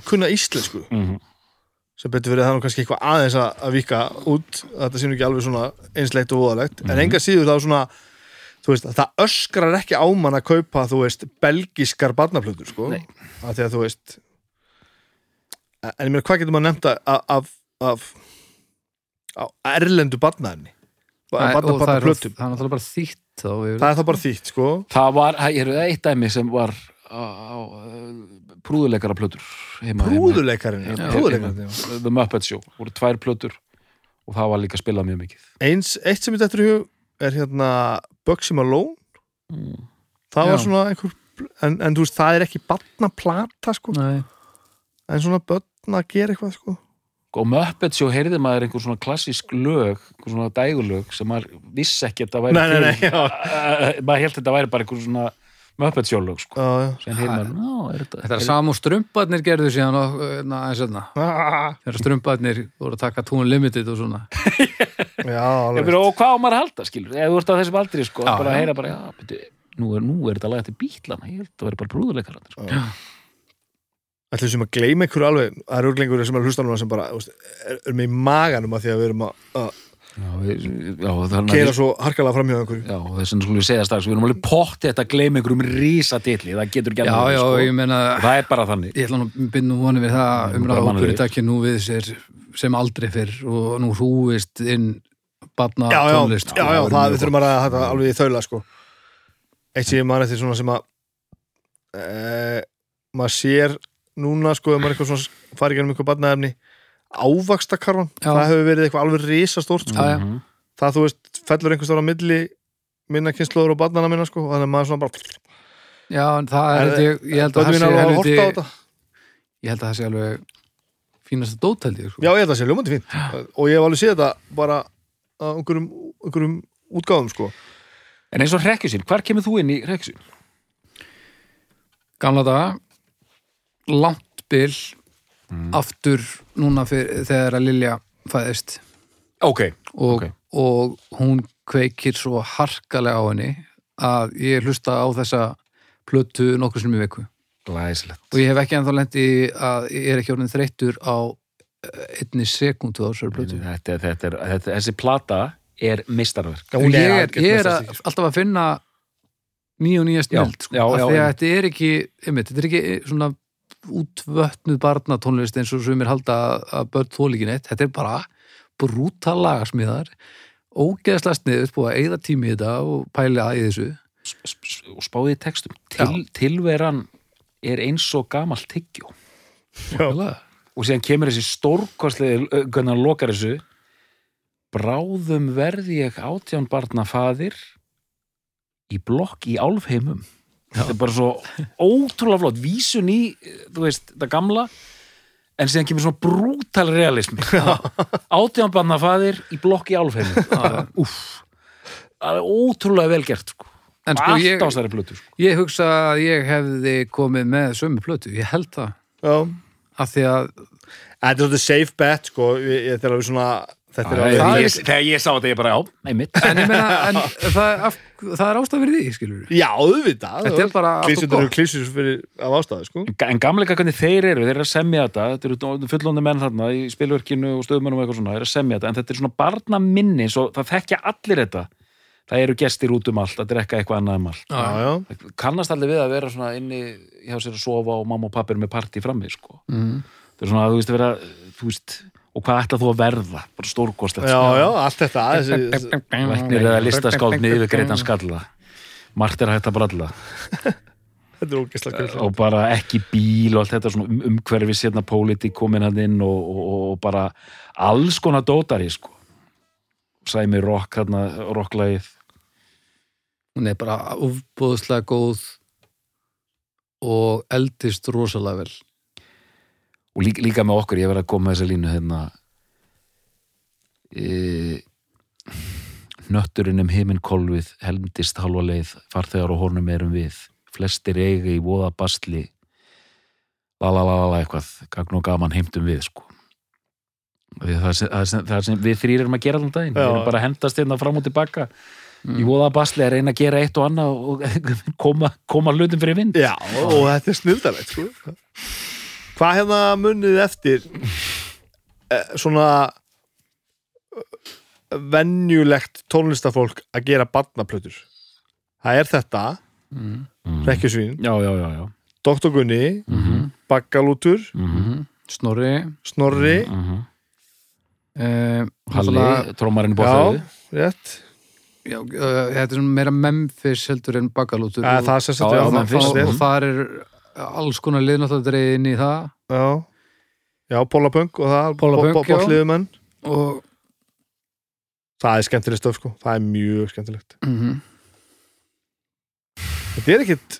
kunna íslensku Mhm. sem betur verið það nú kannski eitthvað aðeins að, að vika út þetta nú ekki alveg svona einsleitt og voðalegt Mhm. en enga síður þá svona veist, það öskrar ekki á mann að kaupa þú veist, belgiskar barnaplötur sko, af því að þú veist en ég meina hvað getur maður nefnt að- af, af, af, af erlendu barnaefni Æ, og það er, það er náttúrulega bara þýtt þá það er þá bara þýtt sko. Það var, það eru eitt dæmi sem var á, á prúðuleikara plötur Prúðuleikarinn. The Muppet Show, voru tvær plötur og það var líka spilað mjög mikið. Eins, eitt sem ég dættur í hug er hérna Bugsy Malone. Mm. það var Já. svona einhver en, en þú veist, það er ekki barnaplata sko, Nei. en svona börn að gera eitthvað sko og Muppet Show heyrði maður einhver svona klassísk lög, einhver svona dægulög sem maður vissi ekki að það væri Nei, nei, nei. Uh, maður held að þetta væri bara einhver svona Muppet Show lög sko. Heyrði maður, er þetta Þetta er sama og strumparnir gerðu síðan og, na, aðeins hérna. Ah, Þegar strumparnir voru að taka Tune Limited og svona. Já, meina, og hvað á maður að halda, skilur eða þú ert á þessum aldri, sko, Já, bara að heyra bara, já, beti, nú, er, nú er þetta lag til bítlana, ég held að það væri bara brúðuleikar sko. Ætlum sem að gleyma einhverju alveg það er örglengur sem er að hlusta núna sem bara er, er með í maganum að því að við erum að, að já, við, já, keira að svo harkalega framhjá einhverju. Já, þess vegna skulum við segja strax, við erum alveg potti þetta að gleyma einhverjum rísa titli, það getur ekki Já, annað, já, sko. ég meina, það er bara þannig. ég ætla nú að binda voni við það umræða takki nú við sér sem aldrei fyrr og nú hrúist inn barna Já, já, tónlist. já, já, það við þurfum að ræða þetta alveg í þaula sko. Eitt sem ég man eftir svona sem að e, maður sér núna sko ef maður eitthvað svona farið gennum eitthvað barnaefni ávaxtakarfan, Já. það hefur verið eitthvað alveg risastórt sko. Já. Mhm. það þú veist, fellur einhvers stóra milli minna kynnslóður og barnana minna sko, þannig að maður svona bara Já, en það er, ég, ég held að það sé alveg að helviti, á ég held að það sé alveg fínasta dótældi, sko. Já, ég held að það sé ljómandi fínt og ég hef alveg séð þetta bara á einhverjum, einhverjum útgáðum sko en eins og hrekkjusinn, hvar kemur þú inn í hrekkjusinn? Gamla daga, langt bil, Mm. aftur núna fyrir, þegar að Lilja fæðist. Ok, og, Ok. og hún kveikir svo harkalega á henni að ég hlusta á þessa plötu nokkur sem í viku. Glæslegt og ég hef ekki ennþá lendi að ég er ekki orðin þreyttur á eh, einni sekundu á þessari plötu. Þetta, þetta er, þetta, þessi plata er mistarverk ég er, ég er að, alltaf að finna nýja og nýja snild sko, af því að já. þetta er ekki einmitt, þetta er ekki svona útvötnuð barnatónlist eins og sumir halda að börn þólíkin eitt, þetta er bara brútal lagarsmiðar ógeðslega sniðut búið að eigða tími í þetta og pæli að í þessu. Og spáði í textum. Til, tilveran er eins og gamalt tyggjó Já. og síðan kemur þessi hvernig hann lokar þessu. Bráðum verði ég átján barna faðir í blokk í álfheimum þetta er bara svo ótrúlega flott. Vísun í, þú veist, þetta gamla en síðan kemur svona brútal realismi. Átján barna faðir í blokk í álfheimum. Úff. Það er ótrúlega vel gert sko. en sko ég, plötu sko. ég hugsa að ég hefði komið með sömu plötu, ég held það. Já, af því að þetta er svolítið safe bet sko, ég er alveg svona þetta Þegar ég, er- þegar ég sá þetta ég bara á, einmitt. En ég meina, en það, er ástæð fyrir því, skilur Já, auðvitað er Klísutur eru klísur fyrir af ástæðu sko. En- gamleika hvernig þeir eru, þeir eru að semja þetta Þetta eru fullóndi menn þarna í spilverkinu og stöðmennum og eitthvað svona, þeir eru að semja þetta en þetta er svona barna minni, svo það þekkja allir þetta. Það eru gestir út um allt að drekka eitthvað annað um allt. Já, já, kannast allir við að vera svona inni hjá sér að sofa og mamma og pappi eru með partí frammi sko. mm. Og hvað ætla þú að verða? Bara stórkostlegt já, já, allt þetta Læknir eða listaskáld niður greitan skalla. Margt er hægt að bralla. Er og bara ekki bíl og allt þetta svona um, umhverfis hérna pólitík komin hann inn og, og, og bara alls konar dótari sko. Sæmi rock hérna, rocklagið. Hún er bara ofbóðslega góð og eldist rosalega vel og líka, líka með okkur, ég verið að koma þessa línu hérna. E, nötturinn um heiminn kolvið helmdist halva leið farþegar og honum erum við. Flestir eiga í voða basli. La la la la la eitthvað, gagn og gaman heimtum við sko. Það, er sem, það, er sem, það er sem við þrýr erum að gera þann daginn, við Já. erum bara að hendast hérna fram og tilbaka í voða basli að reyna að gera eitt og annað og koma, koma hlutum fyrir vind. Já, og þetta er snildalegt sko. Hvað hefða munið eftir eh, svona eh, venjulegt tónlistafólk að gera barnaplötur Það er þetta mm. Rekkjusvín, Já, já, já, já. Dr. Gunni Mm -hmm. Baggalútur, Mm Snorri Snorri -hmm. uh, Halli, trómarinn bóðfæði rétt já, uh, Þetta er meira Memphis heldur en Memphis, það- og, það- og það er alls konar liðnátt að dreigja inn í það. Já, já Póla Punk og það Póla Punk, já. Botliðumenn og Það er skemmtilegt stöf sko, það er mjög skemmtilegt. Mm Þetta er ekkit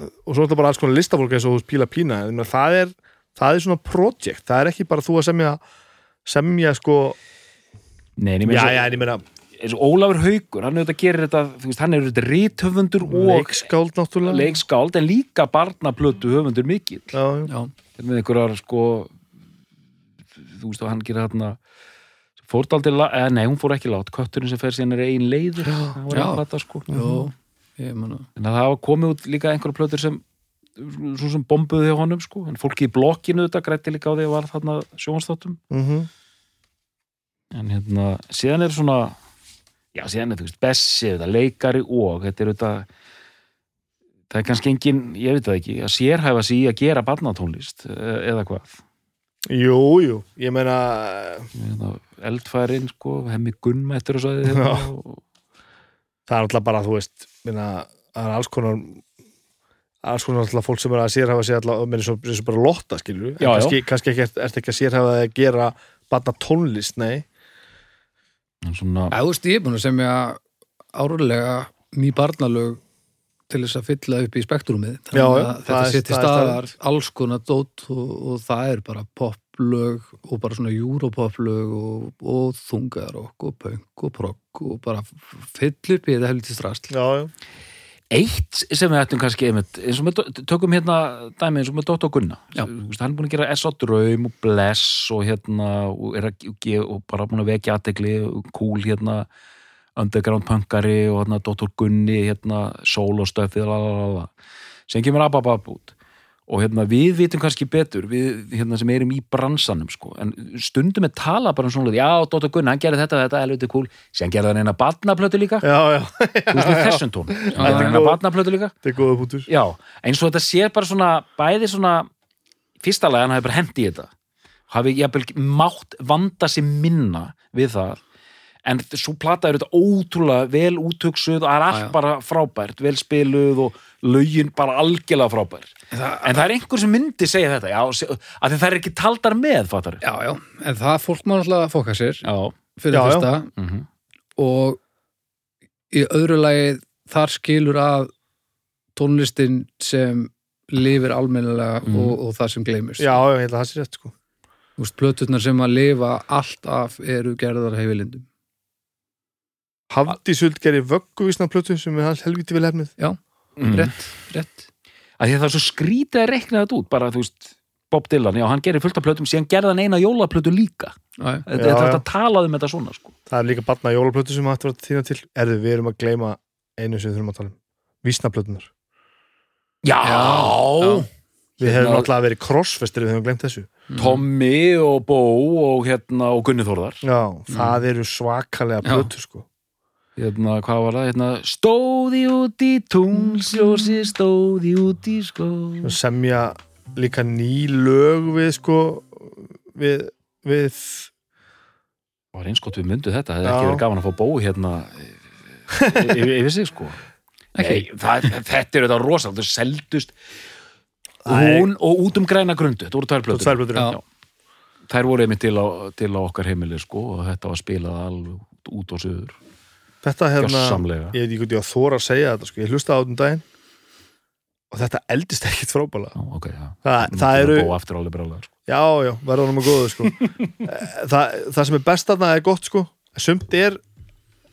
og svo er þetta bara alls konar listafólk eins og þú spíla pína. En það er, það er svona project það er ekki bara þú að semja semja sko Nei, já, meina já, en ég meina eins og Ólafur Haukur, hann auðvitað gerir þetta þú veist, hann er auðvitað ríthöfundur og leikskáld náttúrulega. Leikskáld en líka barnaplötu höfundur mikill. Já, já. já, er með einhverjar sko þú veist að hann gerir þarna fórdaldi, eða nei, hún fór ekki lát kötturinn sem fer síðan er ein leiður það sko. En það hafa komið út líka einhverjar plötur sem svo sem bombuði hjá honum sko. En fólki í blokkinu þetta grætti líka á því að var þarna sjónstáttum Mm en hérna, síðan er svona já, síðan er þú veist, Bessi þetta leikari og þetta er þetta það er kannski engin, ég veit það ekki að sérhæfa sig í að gera barnatónlist e- eða hvað? Jú, jú, ég meina Hérna, eldfærin sko, hemmi gunnmættur og svo það er alltaf bara, þú veist minna, það er alls konar alls konar alltaf fólk sem er að sérhafa sig alltaf, og, eins og bara lotta já. kannski, kannski ekki, ert ekki að sérhafa að gera barna tónlist, nei svona, Já, þú veist, ég er búin að semja árlega ný barnalög til þess að fylla upp í spektrumið. Já, já, að það þetta er staðar alls konar dót og, og það er bara poplög og bara svona júropoplög og, og þungarokk og punk og progg og bara fyll upp í þetta helviti strasl. Já, já, eitt sem við ættum kannski einmitt, eins og með, tökum hérna dæmi eins og með Dóttar Gunna Já. Hann er búin að gera S.A. Draum og Bless og hérna og, að, og bara búin að vekja aðtegli cool hérna underground punkari og hérna Dóttar Gunni hérna sólostöfið lalalala. sem kemur ababab út og hérna við vitum kannski betur við hérna sem erum í bransanum sko. En stundum er tala bara um svona já, Dóttar Gunni, hann gerði þetta, þetta, helviti cool. Sem gerði hann eina barnaplötu líka. Já, já. þú veist með þessum tón eina góð. barnaplötu líka. Já, eins og þetta sé bara svona bæði svona, fyrsta hann hafi bara hendi í þetta. Hafi jafnvel mátt vanda sig minna við það en svo plata er þetta ótrúlega vel útöksuð og það er allt já. bara frábært vel spiluð og lögin bara algjörlega frábær. Það, en það er einhver sem myndi segja þetta já, að það er ekki taldar með fattar Já, já, en það fólk má náttúrulega fóka sér já, fyrir Já, já. fyrsta. Mm og í öðru lagi þar skilur að tónlistin sem lifir almennilega Mm. og, og það sem gleymist. Já, já, ég held að það sé rétt sko. Plöturnar sem að lifa alltaf eru gerðar heifilindum Hafdi Suld gerir vögguvísna plötu sem er hans helviti vel hefnið mm. rétt, rétt. Að því að það er svo skrítið að reikna þetta út bara þú veist Bob Dylan, já hann gerir fullt af plötum síðan gerði hann eina jólaplötu líka. Já, já. þetta Já, er þetta já. að tala um þetta svona sko. það er líka barna jólaplötu sem hætti að vera þína til. Erðu, við erum að gleyma einu sem við þurfum að tala um. Vísnaplötunar já, Já. við hefum Hérna- alltaf verið crossfestir við hefum glemt þessu. Tommy og Bó og, hérna, og Gunni Þórðar. Já, það eru svakalega Já. plötu sko hérna, hvað var það? Hérna, stóði út í tunglsljósi stóði út í skó. Semja líka ný lög við sko við, við. Var eins gott við myndu þetta, það hefði ekki verið gaman að fá Bó hérna yfir, yfir sig sko. Nei, það, þetta er þetta rosalega, þau seldust hún og út um græna grundu, þetta voru tvær plötur. Tvær plötur, Já. já. þær voru einmitt til á, til á okkar heimili sko og þetta var spilað alveg út og söður þetta hérna Gjössamlega. ég veit ekki hvað ég á þóra að segja þetta sko. ég hlusta á þetta um daginn og þetta eldist ekkit frábæla Já, ok, já. það, það eru, brálega sko. já, já, verður hann með góðu sko. það, það sem er best þarna er gott sko, sumt er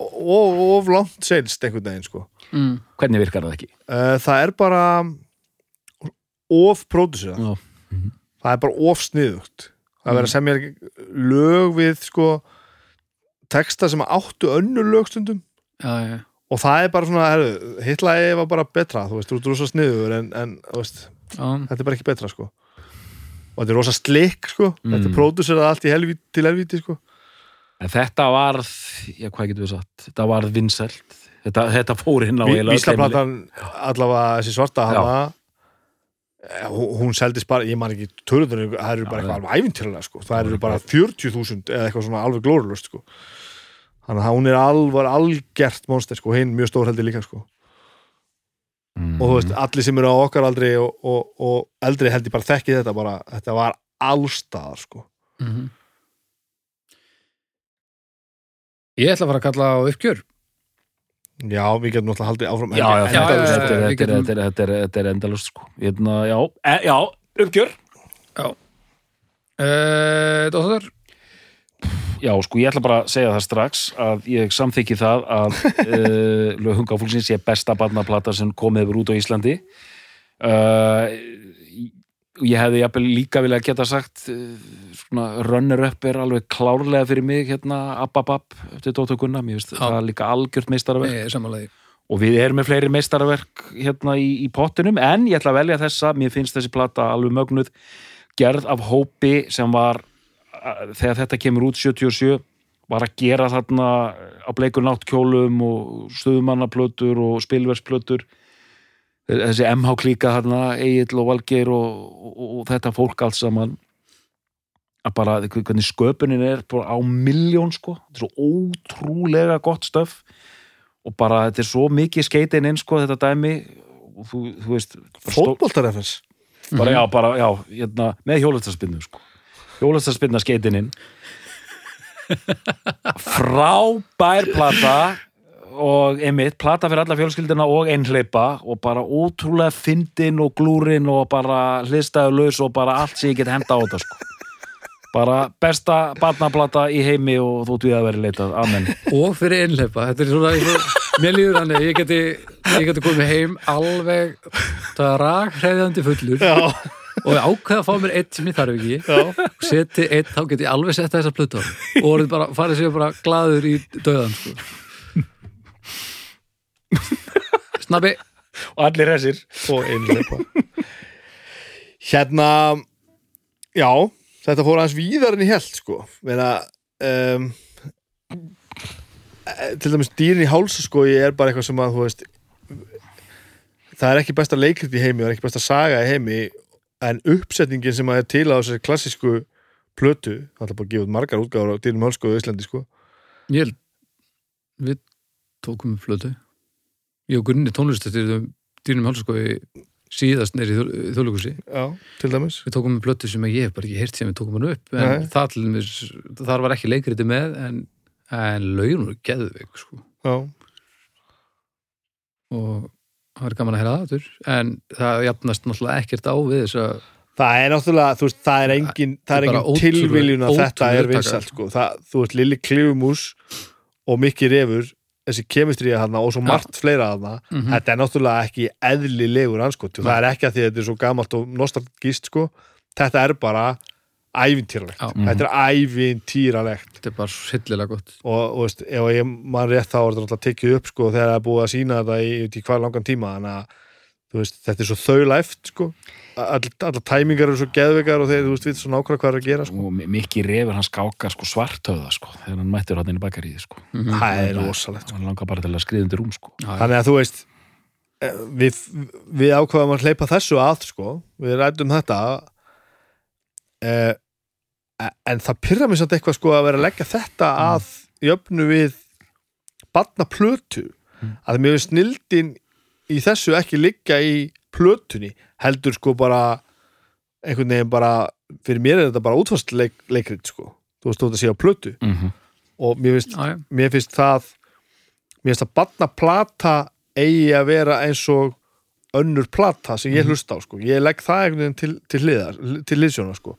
of, of langt selst einhvern veginn sko mm. Hvernig virkar það ekki? Eh, það er bara of pródusera Já. það er bara of sniðugt það er verið að semja lög við sko texta sem áttu önnur lög stundum. Já, já. og það er bara svona, hitlaði var bara betra, þú veist, þú ert rosa sniður en, en þú veist, já. þetta er bara ekki betra sko. Og þetta er rosa slikk sko. Þetta er Mm. próduserað allt í helvíti, til helvíti sko. En þetta varð, já hvað getur við sagt? Þetta varð vinsælt. Þetta, þetta fór inn á Ví- eiginlega öll Víslaplatan, allavega þessi svarta hana hún, hún seldist bara, ég man ekki törðunum, það eru bara eitthvað alveg æfintilega sko, það eru bara 40.000 eða eitthvað svona alveg glórulust sko. Þannig að hún er alvar algert monster sko, hinn mjög stór heldur líka sko. Mm. og þú veist, allir sem eru á okkar aldri og, og, og eldri held ég bara þekki þetta bara, þetta var allstaðar sko. Mhm. Ég ætla að fara að kalla á uppgjör já, við getum náttúrulega haldið áfram Já, já, já, já, þetta, já, er- við þetta, er- getum- þetta, er- þetta, er- er endalust sko. Hérna, já, e, já, uppgjör? Uh, Dóttar Já, sko, ég ætla bara að segja það strax að ég samþykki það að uh, lög hungafólksins sé besta barnaplata sem komið hefur út á Íslandi. Uh, ég hefði jafnvel líka vilja geta sagt uh, svona runner-up er alveg klárlega fyrir mig hérna Ababab eftir Dóttur Gunna, mér finnst það líka algjört meistaraverk. Nei, og við erum með fleiri meistaraverk hérna í, í pottinum, en ég ætla að velja þessa. Mér finnst þessi plata alveg mögnuð. Gerð af hópi sem var þegar þetta kemur út 77 var að gera þarna á bleikur náttkjólum og stöðumannaplötur og spilversplötur þessi MH klíka þarna Egil og Valgeir og, og, og þetta fólk allt saman. Að bara hvernig sköpunin er á miljón sko, þetta er svo ótrúlega gott stöf. Og bara þetta er svo mikið skeitin inn sko þetta dæmi. Og þú, þú veist stó- fótboltarefens bara, já, bara, já, hérna, með hjólastarspinnu sko. hjólastarspinna skeitin inn. Frábær plata og einmitt, plata fyrir alla fjölskyldina og einhleipa og bara ótrúlega fyndin og glúrin og bara hlistaðu laus og bara allt sem ég get henda á þetta sko. bara besta barnaplata í heimi og þú við að vera leitað, amen. Og fyrir einleipa þetta er svona, og- mér líður hann ég geti, ég geti komið heim alveg það er rakhreiðandi fullur já, og ég ákveða að fá mér eitt sem ég þarf ekki. Já, og seti eitt, þá get ég alveg setta þessa plötu og orðið bara, farið sér bara glaður í döðan sko. Snabbi. Og allir þessir. Og einleipa hérna já, þetta fór aðeins víðar en ég held sko. Meina, um, til dæmis dýrin í hálsa sko ég er bara eitthvað sem að þú veist það er ekki besta leikrit í heimi það er ekki besta saga í heimi en uppsetningin sem að er til á þessari klassísku plötu, það er bara að gefa út margar útgáður á dýrum hálsko í Íslandi sko. Ég held við tókum upp flötu ég og Gunni tónlistastyrir dýnum halsaskoði síðast neyri í þjóðlugusi já, til dæmis. Við tókum upp plötu sem ég hef bara ekki heyrt sem við tókum hann upp en það þar var ekki leikriti með en, en lögin voru geðveik sko. og það er gaman að heyra það en það jafnast náttúrulega ekkert á við þess að Það er náttúrulega, þú veist, það er engin, er er engin tilviljun að þetta er vinsælt, sko. Það, þú veist, Lilli Klifumús og Mikki Refur, þessi kemistrið hana og svo margt fleira hana, Mhm. þetta er náttúrulega ekki eðlilegur anskot. Það er ekki að því að þetta er svo gamalt og nostalgist, sko. Þetta er bara ævintýralegt. Já. Þetta er ævintýralegt. þetta er bara svo hillilega gott Og, og veist, ef ég man rétt þá er þetta náttúrulega tekið upp, sko, þegar það er búið að sína þetta í, í hvað langan tíma, þannig að veist, þetta er svo þaulæft, sko. All, allar tæmingar eru svo geðveikar og þeir, þú veist, við svo nákvæmlega hvað er að gera, sko. og Mikki Refur hann skákar sko svartöða sko, þegar hann mættur hann inn í bakaríði sko. Mhm. Það er rosalegt sko. hann langar bara til að skriða undir rúm sko. Þannig að þú veist eh, við, við ákvaðum að hleypa þessu að sko, við ræddum þetta eh, en það pyrra mér samt eitthvað sko að vera að leggja þetta að jöfnu við barna plötu að mér finnst snildin í þessu ekki liggja í plötunni heldur sko bara einhvern veginn bara fyrir mér er þetta bara útfast leik, leikrit sko þú veist þú þetta sé á plötu mm -hmm. og mér finnst Já, já. mér finnst það mér finnst að batna plata eigi að vera eins og önnur plata sem ég Mhm. hlusta á sko. ég legg það einhvern veginn til, til hliðar til hliðsjóna sko.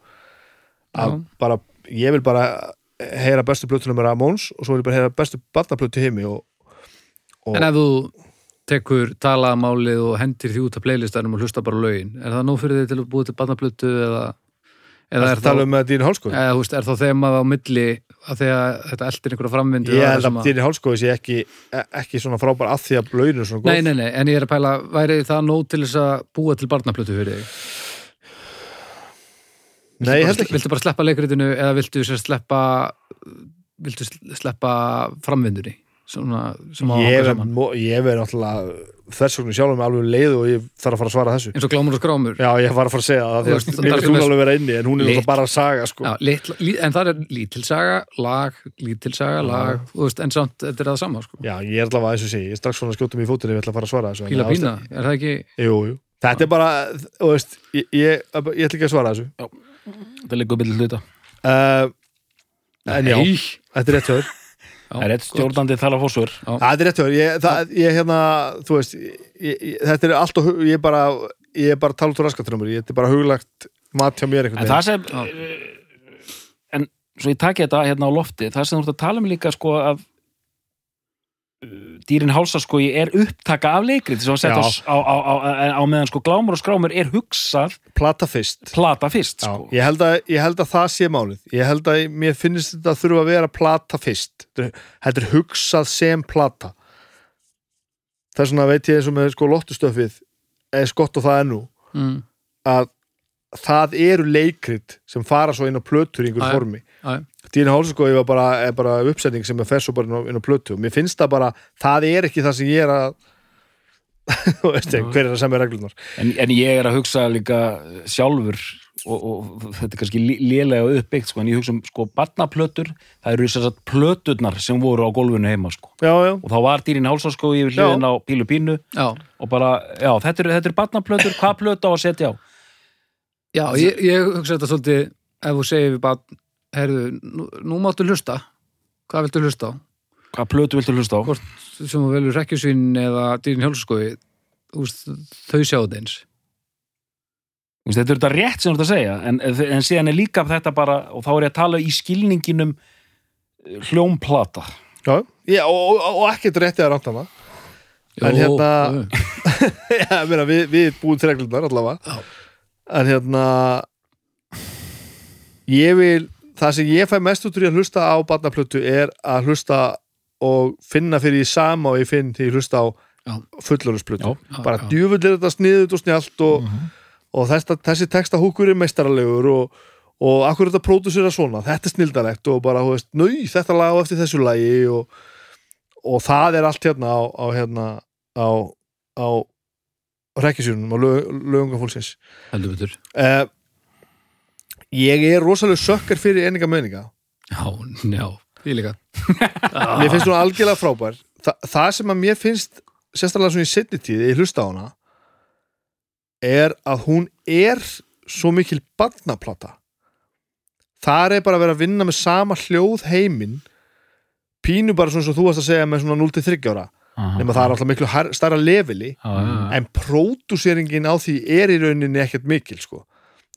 að Já. bara, ég vil bara heyra bestu plötuna með Ramóns og svo vil ég bara heyra bestu batnaplötu heimi og, og en ef þú tekur talaðamálið og hendir því út af playlistanum og hlusta bara lögin. Er það nóg fyrir þig til að búið til barnaplötu eða, eða er, þá, um eða, veist, er þá þemað á milli að því að þetta eldir einhverja framvindu Ég held að dýrin hálskói sé ekki, ekki svona frábær að því að er svona góð. Nei, nei, nei, en ég er að pæla, væri það nóg til þess að búa til barnaplötu fyrir þig? Nei, ég held ekki. Viltu bara sleppa leikritinu eða viltu sleppa viltu sleppa framvindunni svona, sem að Ég er, er náttúrulega þess vegna sjálfum með alveg leið og ég þarf að fara að svara þessu. Eins og glámur og skrámur. Já, ég var að fara að segja það, því að mér það er hún alveg vera inni en hún er Lit- náttúrulega bara að saga sko. Já, litla, lí, en það er lítilsaga, lag, lítilsaga, lag þú veist, en samt, þetta er það sama sko. Já, ég er allavega eins og sé, ég er strax svona að mig í fótinn ef ég ætla að fara að svara þessu Píla það- pína, er það ekki? Jú, jú. Þetta er bara, þú veist, ég, ég, ég ætla ekki að svara þessu. Það uh, já, Nei. þetta er þér Það er rétt stjórnandi þala fósur Það er rétt þér, ég, það, ég hérna, þú veist ég, ég, Þetta er allt og ég er bara ég er bara að tala út úr raskatrömmur Þetta er bara huglagt mat hjá mér En það sem En svo ég taki þetta hérna á lofti Það sem þú ert að tala um líka sko að uh, dýrin hálsaskogi er upptaka af leikrið sem var sett á, á, á, á, á meðan sko glámur og skrámur er hugsað Plata fyrst. Plata fyrst sko. ég, held að, ég held að það sé málið. Ég held að mér finnst þetta að þurfa að vera plata fyrst. Þetta er- er hugsað sem plata. Þess vegna veit ég eins og með sko lottustöfið eða skott og það ennú mm, að það eru leikrit sem fara svo inn á plötur í einhver Já, já. formi var bara, er bara uppsetning sem er fer svo bara inn á, á plötu. Og mér finnst það bara, það er ekki það sem ég er að þú veist ég, hver er það sem er reglunar en, en ég er að hugsa líka sjálfur og, og þetta er kannski lé- lélega uppbyggt sko, en ég hugsa um sko barnaplötur það eru þess að plöturnar sem voru á gólfinu heima sko. já, já, og þá var dýrin hálsaskogi yfir hliðin á pílu pínu já, og bara, já, þetta eru er barnaplötur hvað plötu á að setja á já ég, ég hugsa þetta svolítið ef þú segir við bara herðu, nú, nú máttu hlusta. Hvað viltu hlusta á? hvað plötu viltu hlusta á? Hvort sem þú velur rekkjusvín eða dýrin hjálpskoði þau sjá þetta eins. Þetta er þetta rétt sem þú ert að segja en, en síðan er líka þetta bara og þá er ég að tala í skilninginum eh, hljómplata. Já, já og, og, og ekkert rétti að ranta það En hérna- já, ég meina, við, við búum til reglunar allavega. Já. En hérna ég vil það sem ég fæ mest út úr að hlusta á barnaplötu er að hlusta og finna fyrir því sama og ég finn því ég hlusta á fullorðsplötu bara er þetta sniðut og snjált og, og þessa, þessi textahúkur er meistaralegur og, og akkur þetta pródusera svona, þetta er snildalegt og bara, þú veist, nau, þetta lag á eftir þessu lagi og, og það er allt hérna á, á hérna á, á og lög, lögunga fólksins. Heldur betur. Uh, ég er rosalega sökkar fyrir eninga meninga já, já, ég líka. Mér finnst hún algjörlega frábær. Þa, það sem að mér finnst sérstaklega svona í setni tíð, ég hlusta á hana er að hún er svo mikil barnaplata. Þar er bara að vera að vinna með sama hljóð heiminn pínu bara svona svo þú varst að segja með svona 0-3 ára nema það er alltaf miklu stærra leveli en pródúseringin á því er í rauninni ekkert mikil sko.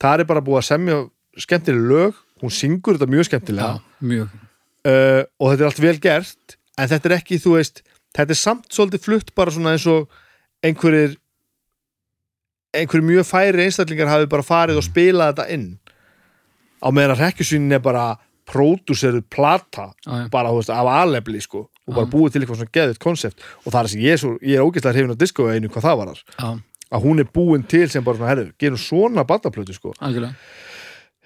það er bara búið að semja skemmtileg lög, hún syngur þetta mjög skemmtilega. Já, mjög. Uh, og þetta er allt vel gert en þetta er ekki, þú veist þetta er samt svolítið flutt bara svona eins og einhverjir einhverjir mjög færi einstaklingar hafi bara farið og spilað þetta inn. Á meðan að rekkjusvínin er bara pródúseruð plata já, já. bara, þú veist, af alefli sko og bara búið til eitthvað svona geðið konsept. Og það er sem ég er, svo, ég er ógeðslega hrifin á disco einu hvað það var þar, að hún er búin til sem bara svona, herru, gerum svona barnaplötu sko.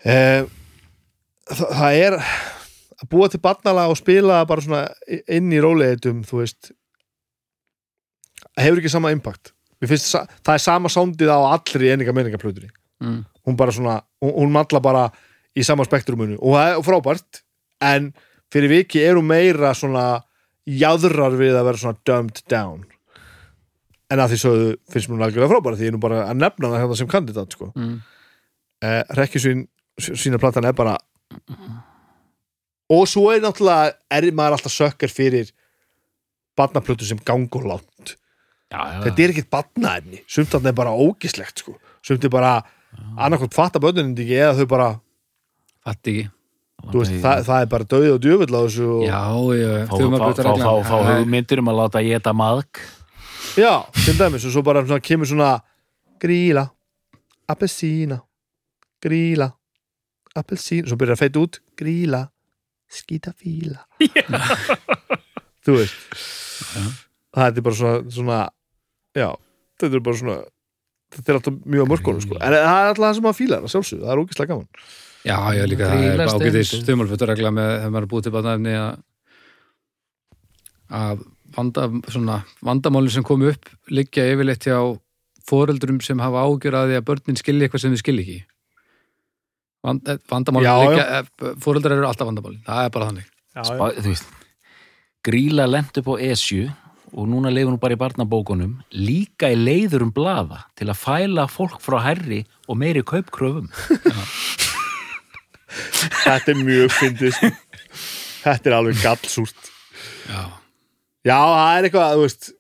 Eh, það, það er að búa til barnala og spila bara svona inn í róleitum þú veist hefur ekki sama impact. Finnst, það er sama sándið á allri eninga menningaplötunni mm. hún bara svona, hún, hún malla bara í sama spektrumunu og það er frábært en fyrir viki er hún meira svona jáðrar við að vera svona dumbed down en að því svo finnst mér hún algjörlega frábært því ég er nú bara að nefna það hérna sem kandidat sko. Mm. eh, rekkjusvín sína platan er bara og svo er náttúrulega er maður alltaf sökkar fyrir barnaplötu sem gangur látt þetta er ekkert barnaefni sumt þarna er bara ógislegt sko. sumt er bara annarkvæmt fatta bönnunin ekki eða þau bara fatt ekki veist, það, það er bara döið og djöfull á þessu og, já, já, fá, fá, fá, fá, fá hugmyndir um að láta geta maðk. Já, til dæmis og svo bara svona, kemur svona gríla, appelsína gríla appelsína, svo byrjar að feita út gríla, skítafíla. Þú veist. Það er bara svona, svona já, þetta er bara svona þetta er alltaf mjög á mörkunum sko. en það er alltaf það sem maður fílar, að sjálfsögðu, það er ógislega gaman Já, já, líka það er og- stumulföturregla með þegar maður er búið til barnaefni að að vanda, svona, vandamálin sem komu upp liggja yfirleitt hjá foreldrum sem hafa ágjör að því að börnin skilji eitthvað sem þau skilji ekki. Vand, eh, vandamálin Já, liggja eh, foreldrar eru alltaf vandamálin, það er bara þannig. Spa, þú veist, gríla lent upp á esju og núna leifur hún bara í barnabókunum líka í leiður um blaða til að fæla fólk frá herri og meiri kaupkröfum þetta er mjög fyndið sko. þetta er alveg gallsúrt. Já, já, það er eitthvað, veist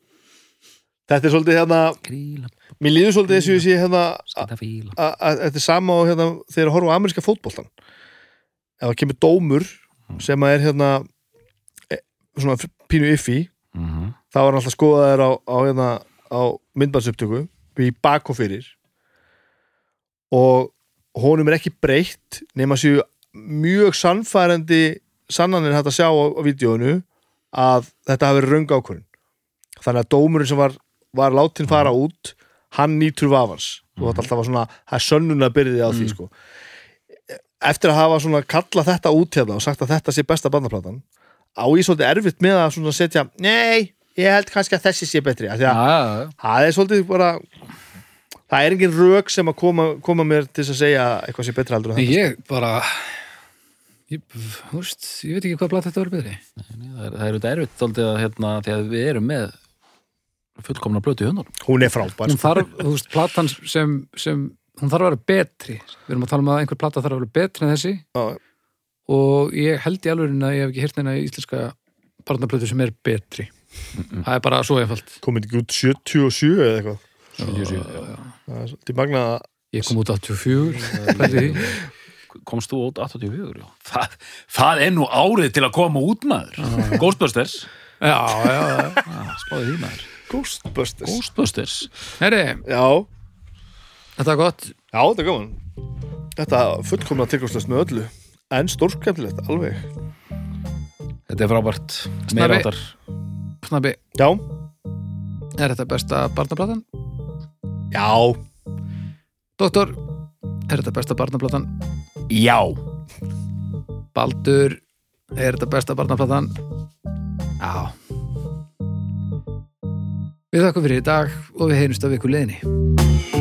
þetta er svolítið hérna gríla, mér líður svolítið þessu hérna að að þetta er sama og hérna þegar horfa á ameríska fótboltan ef það kemur dómur sem að er hérna e, svona pínu iffi mm -hmm. þá er hann alltaf skoðaður á, á, hérna, á myndbandsupptöku í bak og fyrir. Og honum er ekki breytt nema séu mjög sannfærandi sannanir hægt að sjá á, á vídjónu að þetta hafi verið röng ákvörðun. Þannig að dómurinn sem var, var látin fara út hann nýtur vafans. Og þetta alltaf var svona, það er sönnuna byrðið á því sko. Eftir að hafa svona kallað þetta út hérna og sagt að þetta sé besta bandaplatan á ég svolítið erfitt með að svona setja nei, ég held kannski að þessi sé betri. Af því að ja, það er svolítið bara það er engin rök sem að koma, koma mér til þess að segja að eitthvað sé betra heldur en Nei, þetta ég bara ég, veist, ég veit ekki hvað blata þetta verður betri. Það er, það er auðvitað erfitt þóldið að hérna, því að við erum með fullkomna blötu í hundunum hún er frábær Hún sko. þarf, þú veist, platan sem, sem hún þarf að vera betri. Við erum að tala um að einhver plata þarf að vera betri en þessi. Já. og ég held í alveg að ég hef ekki hýrt neina íslenska barnaplötu sem er betri. Það er bara svo einfalt. Komið ekki út 77 eða eitthvað? 77, það er svolítið magna að ég kom út 84 pældi í því. komst þú út 84 já. það, það er nú árið til að koma út maður. Ghostbusters. Já, já, já. spáði því maður. Ghostbusters. Ghostbusters. Herri, já, þetta er gott. Já, þetta er gaman. Þetta fullkomna tilgangslöst með öllu en stórskæmtilegt, alveg. Þetta er frábært. Snabbi. meira áttar. Snabbi, já, er þetta besta barnaplatan? Já, Doktor, er þetta besta barnaplatan? já Baldur, er þetta besta barnaplatan? Já Við þakkum fyrir í dag og við heyrumst af ykkur leiðinni